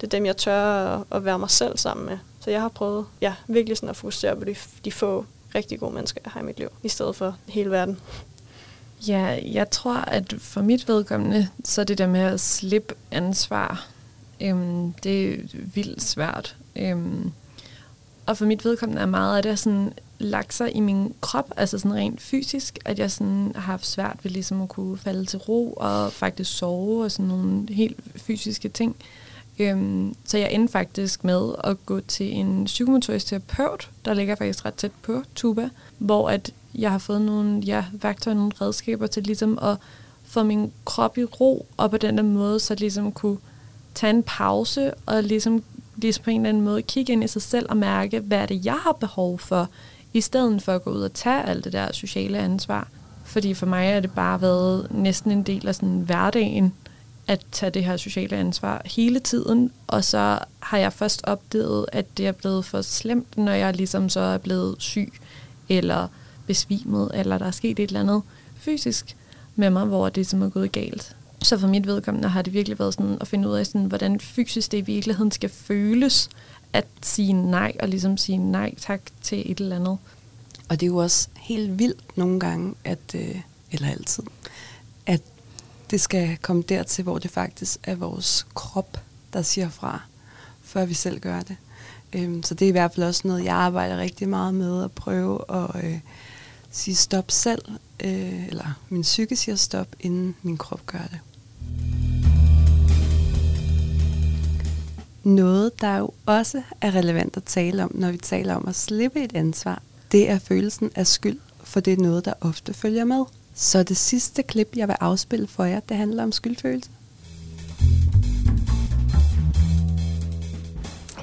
Det er dem, jeg tør at, at være mig selv sammen med. Så jeg har prøvet ja, virkelig sådan at fokusere på de, de få rigtig gode mennesker, jeg har i mit liv, i stedet for hele verden. Ja, jeg tror, at for mit vedkommende, så det der med at slippe ansvar, øhm, det er vildt svært. Øhm, og for mit vedkommende er meget af det sådan lagt sig i min krop, altså sådan rent fysisk, at jeg sådan har haft svært ved ligesom at kunne falde til ro og faktisk sove og sådan nogle helt fysiske ting. Øhm, så jeg endte faktisk med at gå til en psykomotorisk terapeut, der ligger faktisk ret tæt på Tuba, hvor at jeg har fået nogle ja, værktøjer, nogle redskaber til ligesom at få min krop i ro, og på den der måde så ligesom kunne tage en pause og ligesom, ligesom på en eller anden måde kigge ind i sig selv og mærke, hvad er det, jeg har behov for, i stedet for at gå ud og tage alt det der sociale ansvar. Fordi for mig er det bare været næsten en del af sådan hverdagen, at tage det her sociale ansvar hele tiden, og så har jeg først opdaget, at det er blevet for slemt, når jeg ligesom så er blevet syg, eller besvimet, eller der er sket et eller andet fysisk med mig, hvor det som er gået galt. Så for mit vedkommende har det virkelig været sådan at finde ud af, sådan, hvordan fysisk det i virkeligheden skal føles, at sige nej, og ligesom sige nej tak til et eller andet. Og det er jo også helt vildt nogle gange, at, øh, eller altid, at det skal komme dertil, hvor det faktisk er vores krop, der siger fra, før vi selv gør det. Øhm, så det er i hvert fald også noget, jeg arbejder rigtig meget med, at prøve at øh, sige stop selv, øh, eller min psyke siger stop, inden min krop gør det. Noget, der jo også er relevant at tale om, når vi taler om at slippe et ansvar, det er følelsen af skyld, for det er noget, der ofte følger med. Så det sidste klip, jeg vil afspille for jer, det handler om skyldfølelse.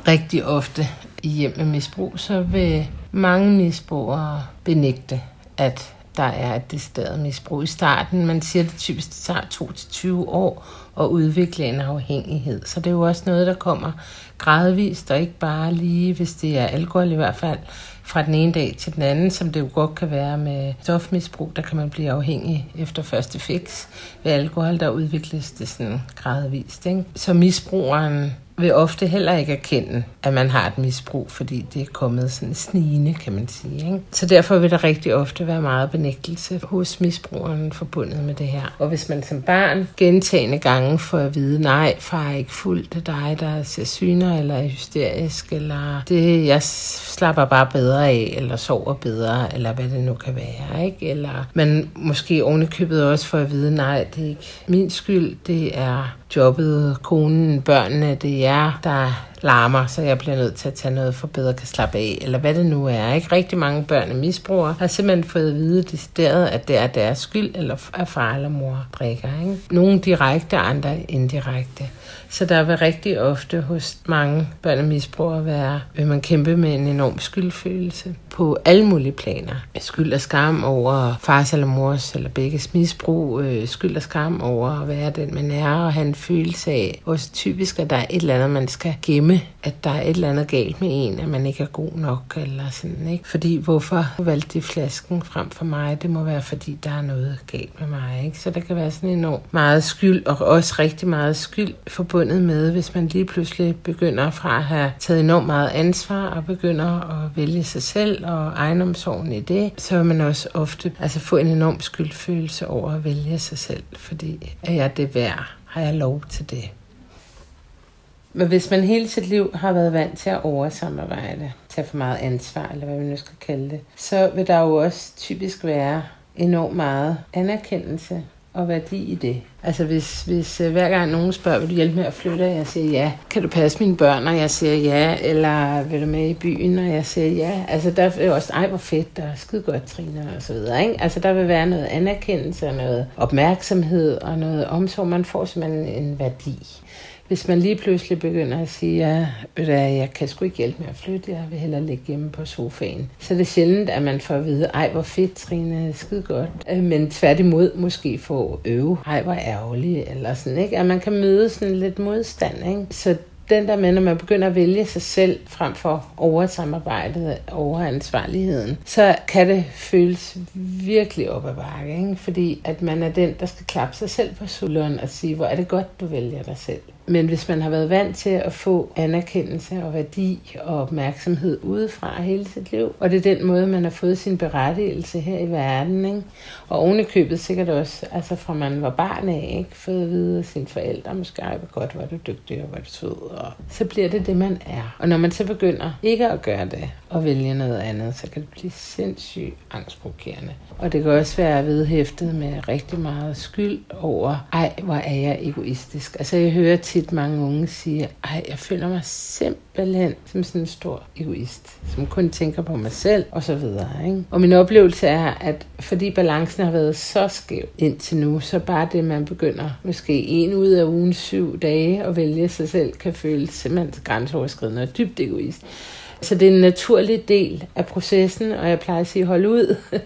Rigtig ofte i hjem med misbrug, så vil mange misbrugere benægte, at der er et decideret misbrug i starten. Man siger, at det typisk tager 2-20 år at udvikle en afhængighed. Så det er jo også noget, der kommer gradvist, og ikke bare lige, hvis det er alkohol i hvert fald, fra den ene dag til den anden, som det jo godt kan være med stofmisbrug, der kan man blive afhængig efter første fix. Ved alkohol, der udvikles det sådan gradvist. Ikke? Så misbrugeren vil ofte heller ikke erkende, at man har et misbrug, fordi det er kommet sådan snigende, kan man sige. Ikke? Så derfor vil der rigtig ofte være meget benægtelse hos misbrugeren forbundet med det her. Og hvis man som barn gentagende gange får at vide, nej, far er ikke fuld, det er dig, der ser syner eller er hysterisk, eller det, jeg slapper bare bedre af, eller sover bedre, eller hvad det nu kan være. Ikke? Eller man måske ovenikøbet også får at vide, nej, det er ikke min skyld, det er jobbet, konen, børnene, det er jer, der larmer, så jeg bliver nødt til at tage noget for bedre kan slappe af, eller hvad det nu er. Ikke rigtig mange børn og misbrugere har simpelthen fået at vide decideret, at det er deres skyld, eller at far eller mor drikker. Ikke? Nogle direkte, andre indirekte. Så der vil rigtig ofte hos mange børn og misbrugere være, vil man kæmpe med en enorm skyldfølelse på alle mulige planer. Skyld og skam over fars eller mors eller begges misbrug. Øh, skyld og skam over at være den, man er, og have en følelse af, også typisk, at der er et eller andet, man skal gemme, at der er et eller andet galt med en, at man ikke er god nok, eller sådan, ikke? Fordi hvorfor valgte de flasken frem for mig? Det må være, fordi der er noget galt med mig, ikke? Så der kan være sådan enormt meget skyld, og også rigtig meget skyld forbundet med, hvis man lige pludselig begynder fra at have taget enormt meget ansvar, og begynder at vælge sig selv og egenomsorgen i det, så vil man også ofte altså få en enorm skyldfølelse over at vælge sig selv, fordi er jeg det værd? Har jeg lov til det? Men hvis man hele sit liv har været vant til at oversamarbejde, tage for meget ansvar, eller hvad man nu skal kalde det, så vil der jo også typisk være enormt meget anerkendelse og værdi i det. Altså hvis, hvis øh, hver gang nogen spørger, vil du hjælpe med at flytte, og jeg siger ja. Kan du passe mine børn, og jeg siger ja. Eller vil du med i byen, og jeg siger ja. Altså der er jo også, ej hvor fedt, der er skide godt, Trine, og så videre. Ikke? Altså der vil være noget anerkendelse, og noget opmærksomhed, og noget omsorg. Man får simpelthen en værdi. Hvis man lige pludselig begynder at sige, ja, jeg kan sgu ikke hjælpe med at flytte, jeg vil hellere ligge hjemme på sofaen. Så det er sjældent, at man får at vide, ej hvor fedt, Trine, skide godt. Øh, men tværtimod måske få øve, ej hvor ærgerlig, eller sådan, ikke? At man kan møde sådan lidt modstand, ikke? Så den der med, når man begynder at vælge sig selv frem for oversamarbejdet, overansvarligheden, så kan det føles virkelig op ad bakke, ikke? fordi at man er den, der skal klappe sig selv på skulderen og sige, hvor er det godt, du vælger dig selv. Men hvis man har været vant til at få anerkendelse og værdi og opmærksomhed udefra hele sit liv, og det er den måde, man har fået sin berettigelse her i verden, ikke? og ovenikøbet sikkert også, altså fra man var barn af, ikke? fået at vide af sine forældre, måske hvor godt var du dygtig og var du sød, og så bliver det det, man er. Og når man så begynder ikke at gøre det, og vælge noget andet, så kan det blive sindssygt angstprovokerende. Og det kan også være vedhæftet med rigtig meget skyld over, ej, hvor er jeg egoistisk. Altså jeg hører tit mange unge sige, ej, jeg føler mig simpelthen som sådan en stor egoist, som kun tænker på mig selv, og så videre. Ikke? Og min oplevelse er, at fordi balancen har været så skæv indtil nu, så bare det, man begynder måske en ud af ugen syv dage at vælge sig selv, kan føles simpelthen grænseoverskridende og dybt egoist. Så det er en naturlig del af processen, og jeg plejer at sige, hold ud. [LAUGHS]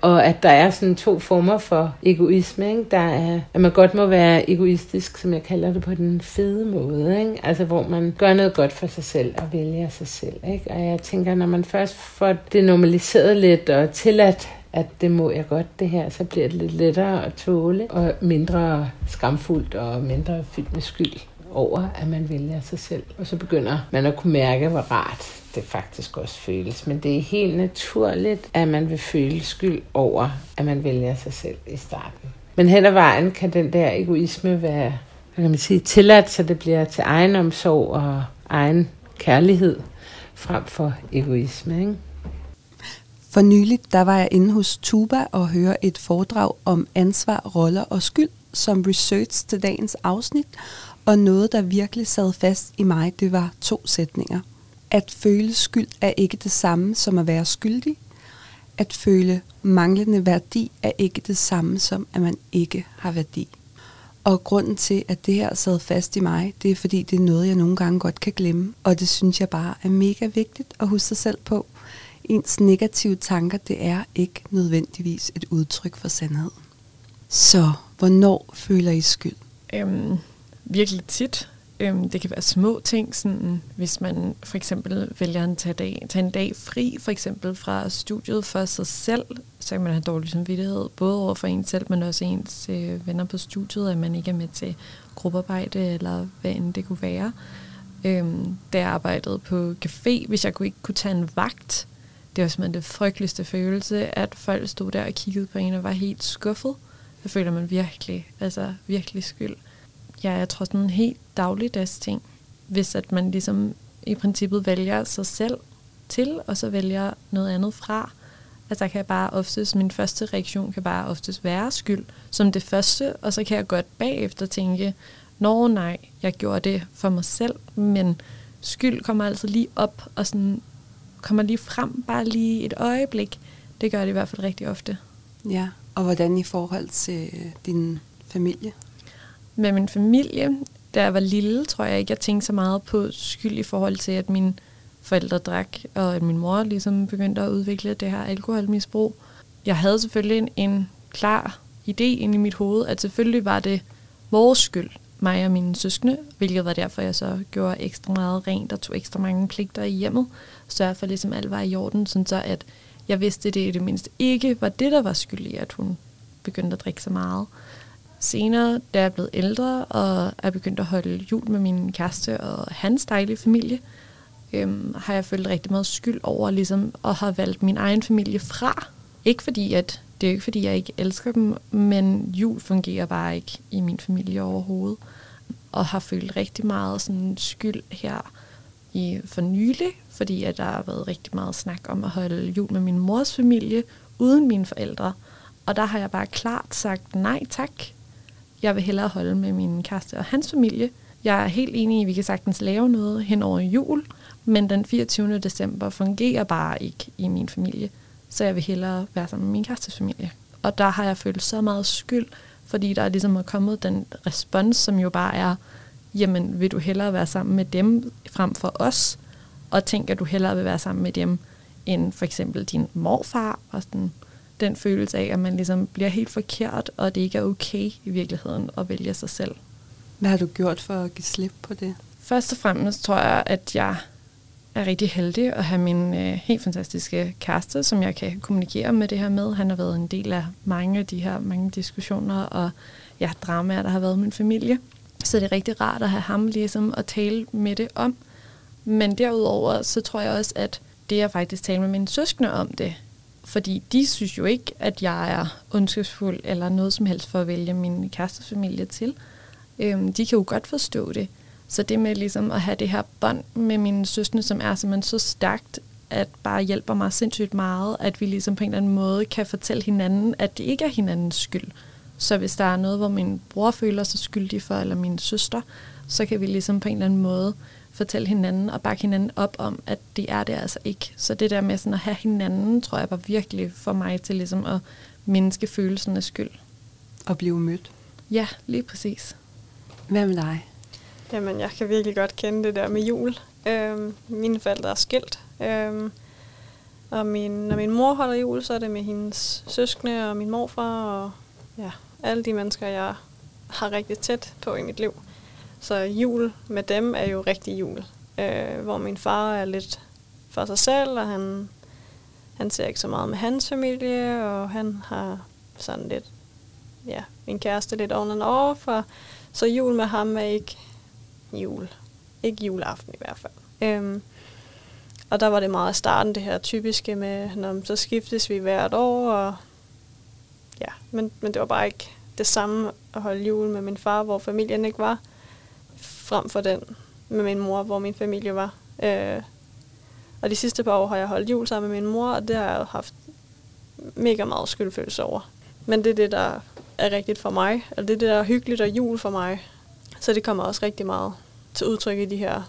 og at der er sådan to former for egoisme. Ikke? Der er, at man godt må være egoistisk, som jeg kalder det, på den fede måde. Ikke? Altså hvor man gør noget godt for sig selv og vælger sig selv. Ikke? Og jeg tænker, når man først får det normaliseret lidt og tilladt at det må jeg godt det her, så bliver det lidt lettere at tåle, og mindre skamfuldt og mindre fyldt med skyld over, at man vælger sig selv. Og så begynder man at kunne mærke, hvor rart det faktisk også føles. Men det er helt naturligt, at man vil føle skyld over, at man vælger sig selv i starten. Men hen ad vejen kan den der egoisme være hvad kan man sige, tilladt, så det bliver til egen omsorg og egen kærlighed frem for egoisme. Ikke? For nyligt, der var jeg inde hos Tuba og høre et foredrag om ansvar, roller og skyld som research til dagens afsnit, og noget, der virkelig sad fast i mig, det var to sætninger. At føle skyld er ikke det samme som at være skyldig. At føle manglende værdi er ikke det samme som, at man ikke har værdi. Og grunden til, at det her sad fast i mig, det er fordi, det er noget, jeg nogle gange godt kan glemme. Og det synes jeg bare er mega vigtigt at huske sig selv på. Ens negative tanker, det er ikke nødvendigvis et udtryk for sandhed. Så hvornår føler I skyld? Øhm, virkelig tit. Øhm, det kan være små ting, sådan, hvis man for eksempel vælger at tage, dag, tage en dag fri, for eksempel fra studiet for sig selv, så kan man have dårlig samvittighed, både over for en selv, men også ens øh, venner på studiet, at man ikke er med til gruppearbejde, eller hvad end det kunne være. Øhm, da jeg arbejdede på café, hvis jeg kunne ikke kunne tage en vagt, det var simpelthen det frygteligste følelse, at folk stod der og kiggede på en og var helt skuffet. Så føler man virkelig, altså virkelig skyld ja, jeg tror sådan en helt dagligdags ting, hvis at man ligesom i princippet vælger sig selv til, og så vælger noget andet fra. Altså kan jeg bare oftest, min første reaktion kan bare oftest være skyld som det første, og så kan jeg godt bagefter tænke, nå nej, jeg gjorde det for mig selv, men skyld kommer altså lige op og sådan kommer lige frem, bare lige et øjeblik. Det gør det i hvert fald rigtig ofte. Ja, og hvordan i forhold til øh, din familie? Med min familie, da jeg var lille, tror jeg ikke, jeg tænkte så meget på skyld i forhold til, at mine forældre drak, og at min mor ligesom begyndte at udvikle det her alkoholmisbrug. Jeg havde selvfølgelig en, en klar idé ind i mit hoved, at selvfølgelig var det vores skyld, mig og mine søskende, hvilket var derfor, jeg så gjorde ekstra meget rent og tog ekstra mange pligter i hjemmet. Sørgede for, ligesom alt var i orden, sådan så at jeg vidste, at det i det mindste ikke var det, der var skyld i, at hun begyndte at drikke så meget. Senere, da jeg er blevet ældre og er begyndt at holde jul med min kæreste og hans dejlige familie, øhm, har jeg følt rigtig meget skyld over ligesom, at have valgt min egen familie fra. Ikke fordi, at det er ikke fordi, jeg ikke elsker dem, men jul fungerer bare ikke i min familie overhovedet. Og har følt rigtig meget sådan skyld her i for nylig, fordi at der har været rigtig meget snak om at holde jul med min mors familie uden mine forældre. Og der har jeg bare klart sagt nej tak. Jeg vil hellere holde med min kæreste og hans familie. Jeg er helt enig i, at vi kan sagtens lave noget hen over jul, men den 24. december fungerer bare ikke i min familie, så jeg vil hellere være sammen med min kærestes familie. Og der har jeg følt så meget skyld, fordi der er ligesom er kommet den respons, som jo bare er, jamen vil du hellere være sammen med dem frem for os, og tænker du hellere vil være sammen med dem, end for eksempel din morfar, og sådan, den følelse af, at man ligesom bliver helt forkert, og det ikke er okay i virkeligheden at vælge sig selv. Hvad har du gjort for at give slip på det? Først og fremmest tror jeg, at jeg er rigtig heldig at have min øh, helt fantastiske kæreste, som jeg kan kommunikere med det her med. Han har været en del af mange af de her mange diskussioner og ja, dramaer, der har været i min familie. Så det er rigtig rart at have ham ligesom at tale med det om. Men derudover, så tror jeg også, at det at faktisk tale med mine søskende om det, fordi de synes jo ikke, at jeg er ondskabsfuld eller noget som helst for at vælge min kærestefamilie til. Øhm, de kan jo godt forstå det. Så det med ligesom at have det her bånd med mine søstre, som er simpelthen så stærkt, at bare hjælper mig sindssygt meget, at vi ligesom på en eller anden måde kan fortælle hinanden, at det ikke er hinandens skyld. Så hvis der er noget, hvor min bror føler sig skyldig for, eller min søster, så kan vi ligesom på en eller anden måde fortælle hinanden og bakke hinanden op om, at det er det altså ikke. Så det der med sådan at have hinanden, tror jeg var virkelig for mig til ligesom at mindske følelsen af skyld. Og blive mødt. Ja, lige præcis. Hvad med dig? Jamen, jeg kan virkelig godt kende det der med jul. Øhm, mine forældre er skilt. Øhm, og min, når min mor holder jul, så er det med hendes søskende og min morfar og ja, alle de mennesker, jeg har rigtig tæt på i mit liv. Så jul med dem er jo rigtig jul. Øh, hvor min far er lidt for sig selv, og han, han ser ikke så meget med hans familie, og han har sådan lidt, ja, min kæreste lidt on and off, og så jul med ham er ikke jul. Ikke juleaften i hvert fald. Øhm, og der var det meget af starten, det her typiske med, når så skiftes vi hvert år, og ja, men, men det var bare ikke det samme at holde jul med min far, hvor familien ikke var, frem for den med min mor, hvor min familie var. Øh, og de sidste par år har jeg holdt jul sammen med min mor, og det har jeg haft mega meget skyldfølelse over. Men det er det, der er rigtigt for mig, og det er det, der er hyggeligt og jul for mig. Så det kommer også rigtig meget til udtryk i de her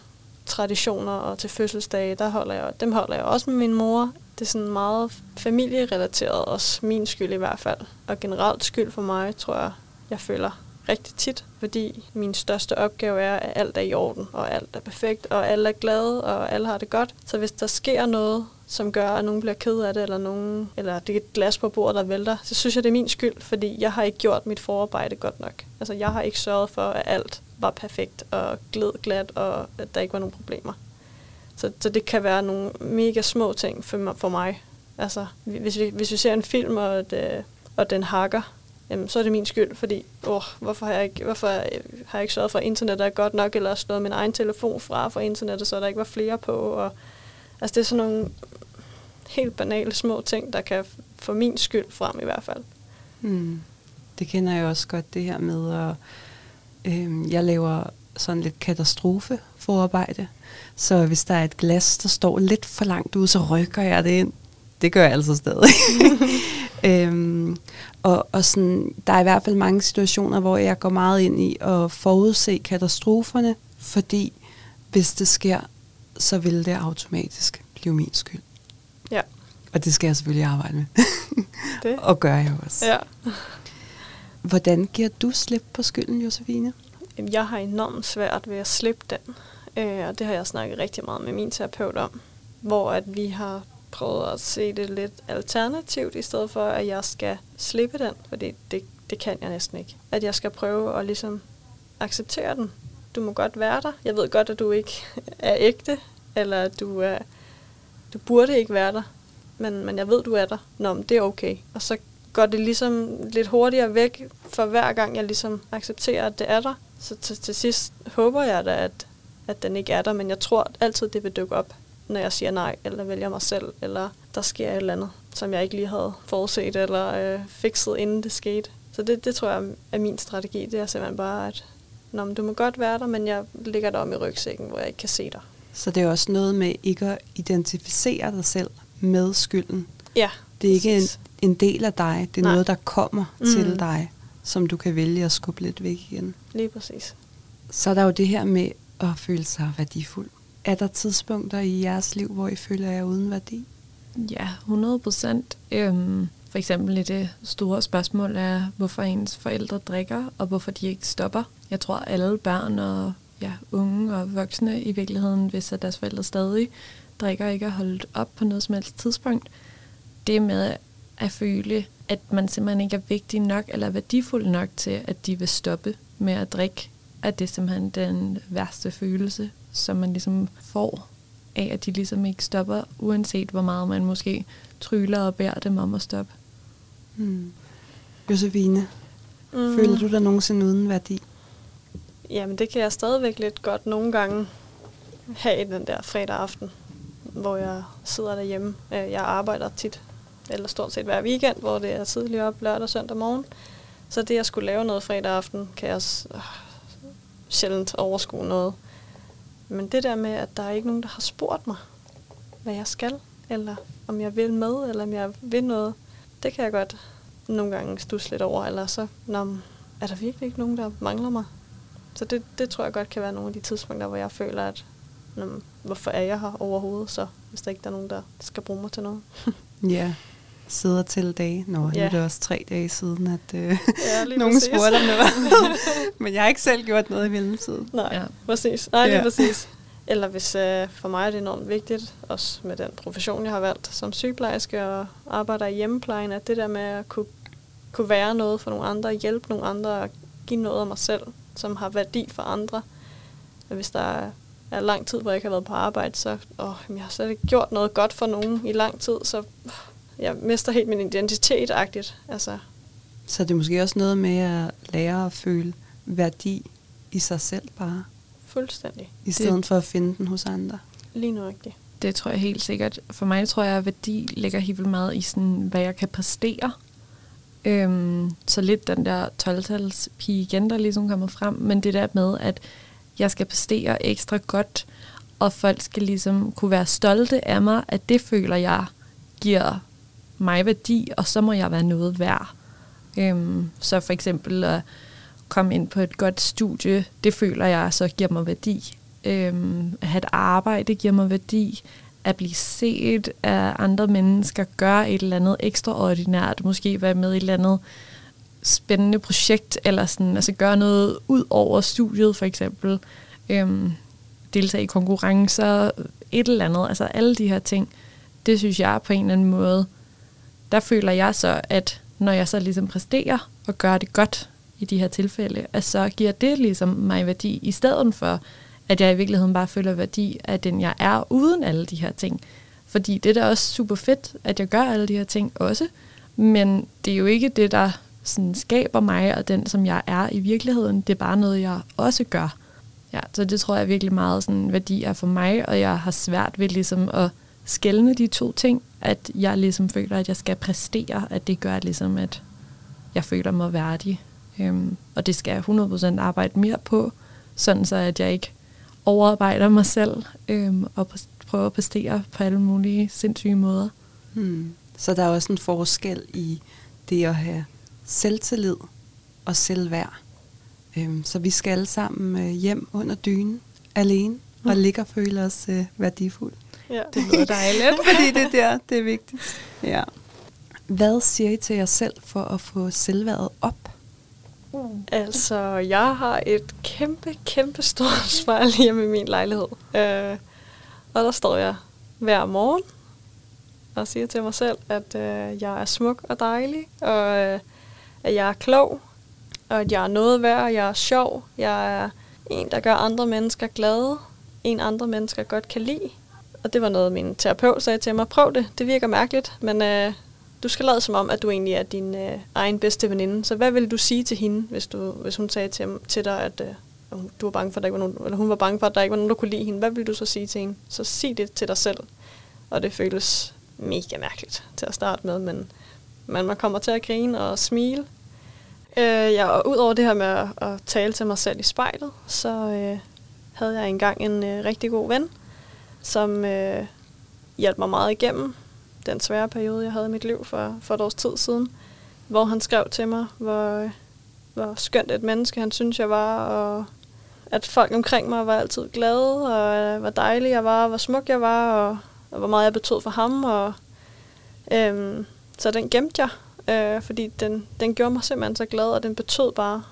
traditioner og til fødselsdage. Der holder jeg, dem holder jeg også med min mor. Det er sådan meget familierelateret, også min skyld i hvert fald. Og generelt skyld for mig, tror jeg, jeg føler rigtig tit, fordi min største opgave er, at alt er i orden, og alt er perfekt, og alle er glade, og alle har det godt. Så hvis der sker noget, som gør, at nogen bliver ked af det, eller, nogen, eller det er et glas på bordet, der vælter, så synes jeg, det er min skyld, fordi jeg har ikke gjort mit forarbejde godt nok. Altså, jeg har ikke sørget for, at alt var perfekt og gled glat, og at der ikke var nogen problemer. Så, så det kan være nogle mega små ting for, for mig. Altså, hvis vi, hvis vi ser en film, og, det, og den hakker, jamen, så er det min skyld, fordi åh, hvorfor, har jeg ikke, hvorfor øh, har jeg ikke sørget for, at internettet er godt nok, eller slået min egen telefon fra for internettet, så der ikke var flere på. Og, altså, det er sådan nogle helt banale små ting, der kan få min skyld frem i hvert fald. Mm. Det kender jeg også godt, det her med, at øh, jeg laver sådan lidt katastrofe forarbejde. Så hvis der er et glas, der står lidt for langt ud, så rykker jeg det ind. Det gør jeg altså stadig. [LAUGHS] øhm, og og sådan, der er i hvert fald mange situationer, hvor jeg går meget ind i at forudse katastroferne, fordi hvis det sker, så vil det automatisk blive min skyld. Ja. Og det skal jeg selvfølgelig arbejde med. [LAUGHS] Det. og gør jeg også. Ja. Hvordan giver du slip på skylden, Josefine? Jeg har enormt svært ved at slippe den. Øh, og det har jeg snakket rigtig meget med min terapeut om. Hvor at vi har prøvet at se det lidt alternativt, i stedet for, at jeg skal slippe den. Fordi det, det kan jeg næsten ikke. At jeg skal prøve at ligesom acceptere den. Du må godt være der. Jeg ved godt, at du ikke [LAUGHS] er ægte, eller du, er, du burde ikke være der. Men, men jeg ved, du er der. Nå, men det er okay. Og så går det ligesom lidt hurtigere væk, for hver gang jeg ligesom accepterer, at det er der. Så til, til sidst håber jeg da, at, at den ikke er der, men jeg tror altid, det vil dukke op, når jeg siger nej, eller vælger mig selv, eller der sker et eller andet, som jeg ikke lige havde forudset eller øh, fikset, inden det skete. Så det, det tror jeg er min strategi. Det er simpelthen bare, at Nå, men du må godt være der, men jeg ligger der om i rygsækken, hvor jeg ikke kan se dig. Så det er også noget med ikke at identificere dig selv med skylden. Ja, Det er ikke en, en del af dig. Det er Nej. noget, der kommer Mm. mm. til dig, som du kan vælge at skubbe lidt væk igen. Lige præcis. Så er der jo det her med at føle sig værdifuld. Er der tidspunkter i jeres liv, hvor I føler jer uden værdi? Ja, 100 procent. Øhm, for eksempel i det store spørgsmål er, hvorfor ens forældre drikker, og hvorfor de ikke stopper. Jeg tror, at alle børn og ja, unge og voksne i virkeligheden, hvis at deres forældre stadig drikker ikke er holdt op på noget som helst tidspunkt, det med at føle, at man simpelthen ikke er vigtig nok eller værdifuld nok til, at de vil stoppe med at drikke, at det er simpelthen den værste følelse, som man ligesom får af, at de ligesom ikke stopper, uanset hvor meget man måske tryller og bærer dem om at stoppe. Hmm. Josefine, mm. føler du dig nogensinde uden værdi? Jamen, det kan jeg stadigvæk lidt godt nogle gange have den der fredag aften, hvor jeg sidder derhjemme. Øh, Jeg arbejder tit, eller stort set hver weekend, hvor det er tidligt op lørdag og søndag morgen. Så det at skulle lave noget fredag aften, kan jeg s- øh, sjældent overskue noget. Men det der med, at der er ikke nogen, der har spurgt mig, hvad jeg skal, eller om jeg vil med, eller om jeg vil noget, det kan jeg godt nogle gange stusse lidt over. Eller så, når, er der virkelig ikke nogen, der mangler mig? Så det, det tror jeg godt kan være nogle af de tidspunkter, hvor jeg føler, at når, hvorfor er jeg her overhovedet, så hvis der ikke er nogen, der skal bruge mig til noget. [LAUGHS] Ja, sidder til dage. Nå, ja. nu Ja. er det også tre dage siden, at øh, Ja, [LAUGHS] nogen præcis. spurgte, om var. [LAUGHS] Men jeg har ikke selv gjort noget i mellemtiden. Nej, Ja. præcis. Nej, lige Ja. præcis. Eller hvis øh, for mig er det enormt vigtigt, også med den profession, jeg har valgt som sygeplejerske og arbejder i hjemmeplejen, at det der med at kunne, kunne være noget for nogle andre, hjælpe nogle andre og give noget af mig selv, som har værdi for andre. Og hvis der er, lang tid, hvor jeg ikke har været på arbejde, så åh, jeg har slet ikke gjort noget godt for nogen i lang tid, så øh, jeg mister helt min identitet-agtigt. Altså, Så det er måske også noget med at lære at føle værdi i sig selv bare, fuldstændig. i stedet for at finde den hos andre. Lige nøjagtigt. Det tror jeg helt sikkert. For mig tror jeg, at værdi ligger helt vildt meget i, sådan, hvad jeg kan præstere. Øhm, så lidt den der 12-tals pige igen, der ligesom kommer frem. Men det der med, at jeg skal præstere ekstra godt, og folk skal ligesom kunne være stolte af mig, at det føler jeg giver mig værdi, og så må jeg være noget værd. Øhm, så for eksempel at komme ind på et godt studie, det føler jeg så giver mig værdi. Øhm, at have et arbejde giver mig værdi. At blive set af andre mennesker, gøre et eller andet ekstraordinært, måske være med i et eller andet spændende projekt, eller sådan, altså gøre noget ud over studiet for eksempel. Øhm, deltage i konkurrencer, et eller andet, altså alle de her ting, det synes jeg på en eller anden måde, der føler jeg så, at når jeg så ligesom præsterer og gør det godt i de her tilfælde, at så giver det ligesom mig værdi, i stedet for, at jeg i virkeligheden bare føler værdi af den, jeg er, uden alle de her ting. Fordi det er da også super fedt, at jeg gør alle de her ting også, men det er jo ikke det, der sådan skaber mig og den, som jeg er i virkeligheden. Det er bare noget, jeg også gør. Ja, så det tror jeg virkelig meget sådan værdi er for mig, og jeg har svært ved ligesom at skælne de to ting, at jeg ligesom føler, at jeg skal præstere, at det gør ligesom, at jeg føler mig værdig. Øhm, og det skal jeg 100% arbejde mere på, sådan så at jeg ikke overarbejder mig selv øhm, og prøver at præstere på alle mulige sindssyge måder. Hmm. Så der er også en forskel i det at have selvtillid og selvværd. Øhm, så vi skal alle sammen øh, hjem under dynen alene og ligge og føle os øh, værdifulde. Ja. Det lyder dejligt. [LAUGHS] Fordi det der, det er vigtigt. Ja. Hvad siger I til jer selv for at få selvværdet op? Altså, jeg har et kæmpe, kæmpe stort [LAUGHS] spejl hjemme i min lejlighed. Øh, og der står jeg hver morgen og siger til mig selv, at øh, jeg er smuk og dejlig, og øh, at jeg er klog, og at jeg er noget værd, og jeg er sjov. Jeg er en, der gør andre mennesker glade, en andre mennesker godt kan lide. Og det var noget, min terapeut sagde til mig, prøv det, det virker mærkeligt, men øh, du skal lade som om, at du egentlig er din øh, egen bedste veninde. Så hvad vil du sige til hende, hvis, du, hvis hun sagde til, til dig, at øh, du var bange for, at der ikke var nogen, eller hun var bange for, at der ikke var nogen, der kunne lide hende? Hvad vil du så sige til hende? Så sig det til dig selv. Og det føles mega mærkeligt til at starte med, men, men man kommer til at grine og smile. Øh, ja, og udover det her med at, at tale til mig selv i spejlet, så øh, havde jeg engang en øh, rigtig god ven, som øh, hjalp mig meget igennem den svære periode, jeg havde i mit liv for, for et års tid siden, hvor han skrev til mig, hvor, øh, hvor skønt et menneske han synes, jeg var, og at folk omkring mig var altid glade, og øh, hvor dejlig jeg var, og hvor smuk jeg var, og, og hvor meget jeg betød for ham. Og, øhm, så den gemte jeg, øh, fordi den, den gjorde mig simpelthen så glad, og den betød bare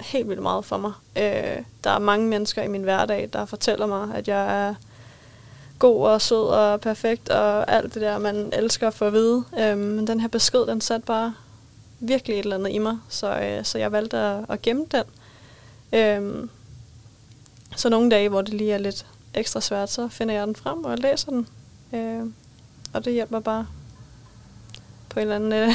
helt vildt meget for mig. Øh, der er mange mennesker i min hverdag, der fortæller mig, at jeg er god og sød og perfekt, og alt det der, man elsker at få at vide. Øh, men den her besked, den satte bare virkelig et eller andet i mig, så, øh, så jeg valgte at, at gemme den. Øh, så nogle dage, hvor det lige er lidt ekstra svært, så finder jeg den frem og læser den. Øh, og det hjælper bare på en eller anden øh,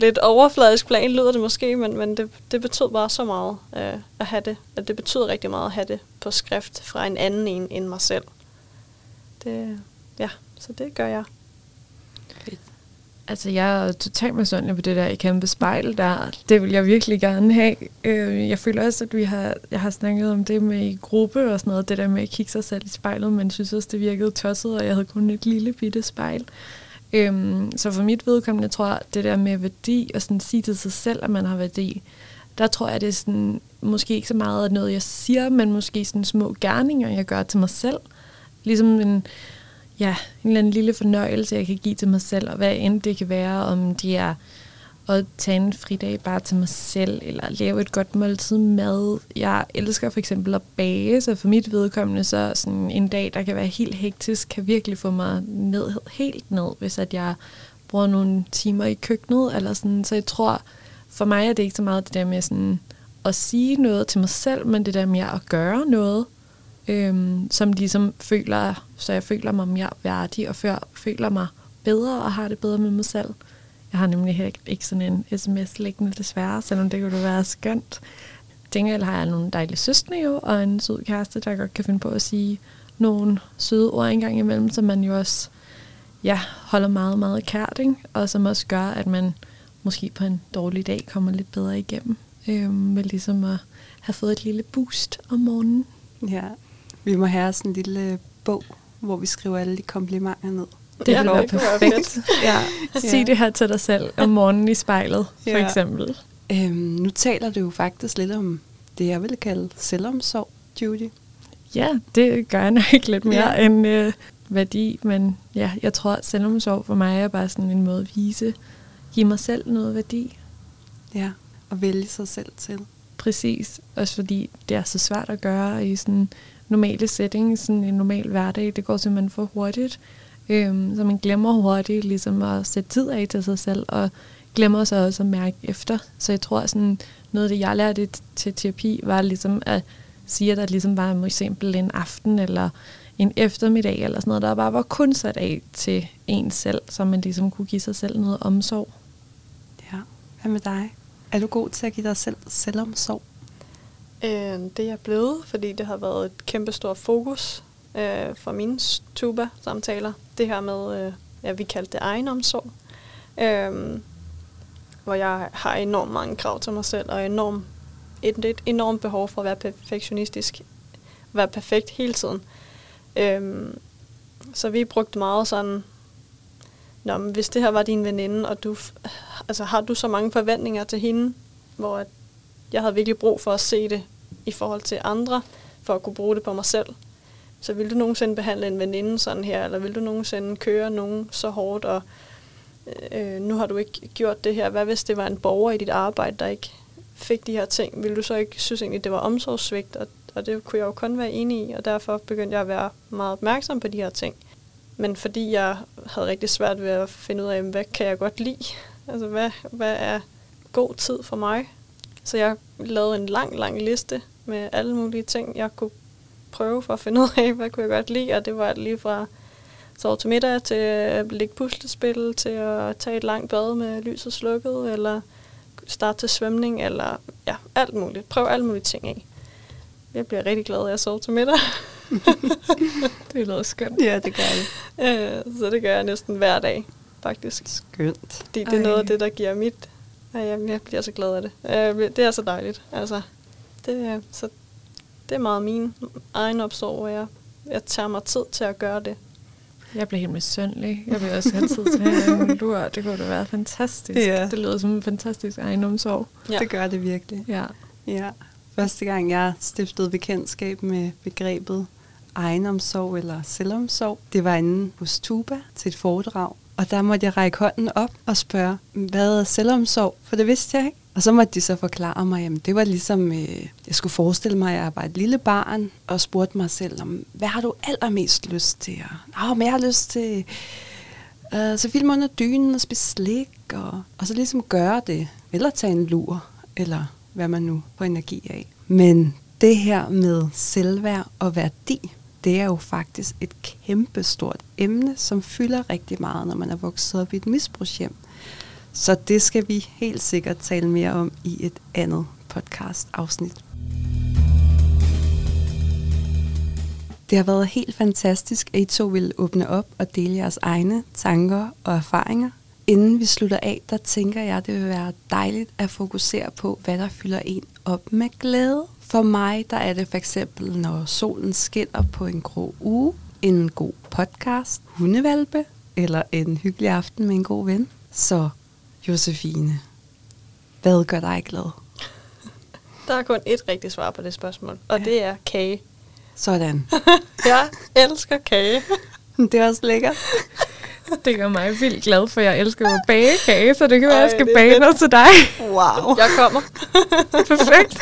lidt overfladisk plan, lyder det måske, men, men det, det betød bare så meget øh, at have det. At det betyder rigtig meget at have det på skrift fra en anden en end mig selv. Det, ja, så det gør jeg. Altså, jeg er totalt misundelig på det der i kæmpe spejl der. Det vil jeg virkelig gerne have. Øh, jeg føler også, at vi har, jeg har snakket om det med i gruppe og sådan noget, det der med at kigge sig selv i spejlet, men synes også, det virkede tosset, og jeg havde kun et lille bitte spejl. Øhm, så for mit vedkommende tror jeg, det der med værdi og sådan sige til sig selv, at man har værdi, der tror jeg, det er sådan, måske ikke så meget noget, jeg siger, men måske sådan små gerninger, jeg gør til mig selv. Ligesom en, ja, en eller anden lille fornøjelse, jeg kan give til mig selv, og hvad end det kan være, om det er at tage en fridag bare til mig selv, eller lave et godt måltid mad. Jeg elsker for eksempel at bage, så for mit vedkommende, så sådan en dag, der kan være helt hektisk, kan virkelig få mig ned, helt ned, hvis at jeg bruger nogle timer i køkkenet, eller sådan. Så jeg tror, for mig er det ikke så meget det der med sådan at sige noget til mig selv, men det der med at gøre noget, øhm, som ligesom føler, så jeg føler mig mere værdig, og før føler mig bedre, og har det bedre med mig selv. Jeg har nemlig heller ikke sådan en sms liggende desværre, selvom det kunne være skønt. Gengæld har jeg nogle dejlige søstre jo, og en sød kæreste, der godt kan finde på at sige nogle søde ord engang imellem, som man jo også ja, holder meget, meget kært, ikke? og som også gør, at man måske på en dårlig dag kommer lidt bedre igennem. øh, med ligesom at have fået et lille boost om morgenen. Ja, vi må have sådan en lille bog, hvor vi skriver alle de komplimenter ned. Det ja, er perfekt. ja. [LAUGHS] Sig det her til dig selv om morgenen i spejlet, for ja. eksempel. Øhm, nu taler du jo faktisk lidt om det, jeg vil kalde selvomsorg, Judy. Ja, det gør jeg nok [LAUGHS] lidt mere ja. end øh, værdi, men ja, jeg tror, at selvomsorg for mig er bare sådan en måde at vise, give mig selv noget værdi. Ja, og vælge sig selv til. Præcis, også fordi det er så svært at gøre i sådan normale settings, sådan en normal hverdag. Det går simpelthen for hurtigt. Øhm, så man glemmer hurtigt ligesom at sætte tid af til sig selv, og glemmer så også at mærke efter. Så jeg tror, sådan noget af det, jeg lærte til terapi, var ligesom at sige, at der ligesom var for eksempel en aften eller en eftermiddag eller sådan noget, der bare var kun sat af til en selv, så man ligesom kunne give sig selv noget omsorg. Ja, hvad med dig? Er du god til at give dig selv selvomsorg? Øh, det er jeg blevet, fordi det har været et kæmpe stort fokus øh, for mine tuba-samtaler. Det her med, øh, ja, vi kaldte det egenomsorg. Øh, hvor jeg har enormt mange krav til mig selv, og enorm, et, et enormt behov for at være perfektionistisk. Være perfekt hele tiden. Øh, så vi brugte meget sådan, Nå, men hvis det her var din veninde, og du, altså, har du så mange forventninger til hende, hvor jeg havde virkelig brug for at se det i forhold til andre, for at kunne bruge det på mig selv. Så vil du nogensinde behandle en veninde sådan her, eller vil du nogensinde køre nogen så hårdt, og øh, nu har du ikke gjort det her. Hvad hvis det var en borger i dit arbejde, der ikke fik de her ting? Vil du så ikke synes egentlig, det var omsorgssvigt? Og, og det kunne jeg jo kun være enig i, og derfor begyndte jeg at være meget opmærksom på de her ting. Men fordi jeg havde rigtig svært ved at finde ud af, hvad kan jeg godt lide? Altså, hvad, hvad er god tid for mig? Så jeg lavede en lang, lang liste med alle mulige ting, jeg kunne prøve for at finde ud af, hvad kunne jeg godt lide. Og det var lige fra sove til middag, til at lægge puslespil, til at tage et langt bad med lyset slukket, eller starte til svømning, eller ja, alt muligt. Prøv alle mulige ting af. Jeg bliver rigtig glad af at sove til middag. [LAUGHS] det lyder skønt. Ja, det gør det. Øh, så det gør jeg næsten hver dag, faktisk. Skønt. Fordi det er Ej. noget af det, der giver mit... Jeg bliver så glad af det. Øh, det er så dejligt. Altså, det, så det er meget min egen opsorg, hvor jeg, jeg tager mig tid til at gøre det. Jeg bliver helt misundelig. Jeg vil også altid tage en lur. Det kunne da være fantastisk. Ja. Det lyder som en fantastisk ejendomssorg. Ja. Det gør det virkelig. Ja. Ja. Første gang, jeg stiftede bekendtskab med begrebet egenomsorg eller selvomsorg, det var inde hos Tuba til et foredrag. Og der måtte jeg række hånden op og spørge, hvad er selvomsorg? For det vidste jeg ikke. Og så måtte de så forklare mig, at det var ligesom, øh, jeg skulle forestille mig, at jeg var et lille barn, og spurgte mig selv, om, hvad har du allermest lyst til? Og, Nå, men jeg har lyst til øh, så filme under dynen og spise slik, og, og så ligesom gøre det. Eller tage en lur, eller hvad man nu får energi af. Men det her med selvværd og værdi, det er jo faktisk et kæmpestort emne, som fylder rigtig meget, når man er vokset op i et misbrugshjem. Så det skal vi helt sikkert tale mere om i et andet podcast-afsnit. Det har været helt fantastisk, at I to ville åbne op og dele jeres egne tanker og erfaringer. Inden vi slutter af, der tænker jeg, det vil være dejligt at fokusere på, hvad der fylder en op med glæde. For mig, der er det for eksempel, når solen skinner på en grå uge, en god podcast, hundevalpe eller en hyggelig aften med en god ven. Så Josefine, hvad gør dig glad? Der er kun et rigtigt svar på det spørgsmål, og ja. det er kage. Sådan. [LAUGHS] Jeg elsker kage. Det er også lækkert. Det gør mig vildt glad, for jeg elsker at bage kage, så det kan være, at jeg skal er bage fedt. noget til dig. Wow. Jeg kommer. [LAUGHS] Perfekt.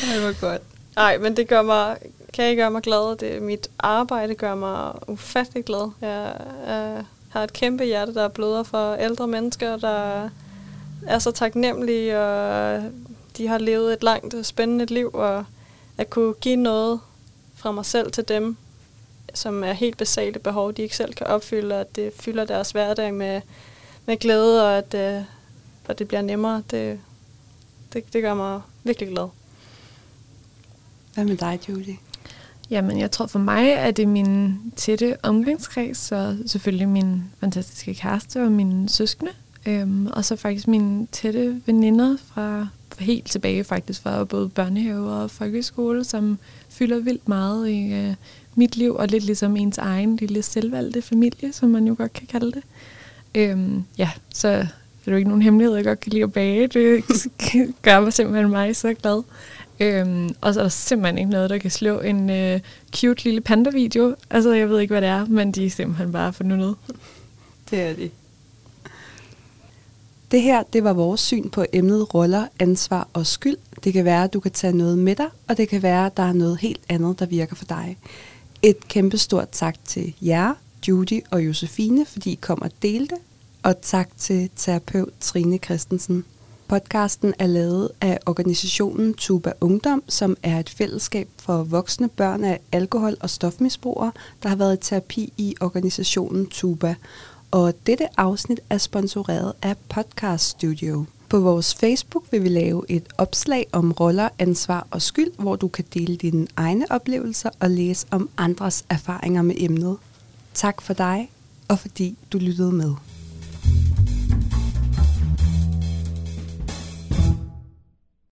Det var godt. Nej, men det gør mig, kage gør mig glad. Det, mit arbejde gør mig ufattelig glad. Jeg øh, har et kæmpe hjerte, der bløder for ældre mennesker, der er så taknemmelige, og de har levet et langt og spændende liv, og at kunne give noget fra mig selv til dem, som er helt basale behov, de ikke selv kan opfylde, og at det fylder deres hverdag med, med glæde, og at, øh, og det bliver nemmere, det, det, det gør mig virkelig glad. Hvad med dig, Julie? Jamen, jeg tror for mig, at det er min tætte omgangskreds, og selvfølgelig min fantastiske kæreste og mine søskende. Øhm, og så faktisk mine tætte veninder fra helt tilbage faktisk fra både børnehave og folkeskole, som fylder vildt meget i øh, mit liv, og lidt ligesom ens egen lille selvvalgte familie, som man jo godt kan kalde det. Øhm, ja, så det er jo ikke nogen hemmelighed, jeg godt kan lide at bage. Det [LAUGHS] gør mig simpelthen mig så glad. Øhm, og så er der simpelthen ikke noget, der kan slå en øh, cute lille panda-video. Altså, jeg ved ikke, hvad det er, men de er simpelthen bare fornuttet. Det er de. Det her, det var vores syn på emnet roller, ansvar og skyld. Det kan være, at du kan tage noget med dig, og det kan være, at der er noget helt andet, der virker for dig. Et kæmpe stort tak til jer, Judy og Josefine, fordi I kom og delte. Og tak til terapeut Trine Christensen. Podcasten er lavet af organisationen Tuba Ungdom, som er et fællesskab for voksne børn af alkohol- og stofmisbrugere, der har været i terapi i organisationen Tuba. Og dette afsnit er sponsoreret af Podcast Studio. På vores Facebook vil vi lave et opslag om roller, ansvar og skyld, hvor du kan dele dine egne oplevelser og læse om andres erfaringer med emnet. Tak for dig, og fordi du lyttede med.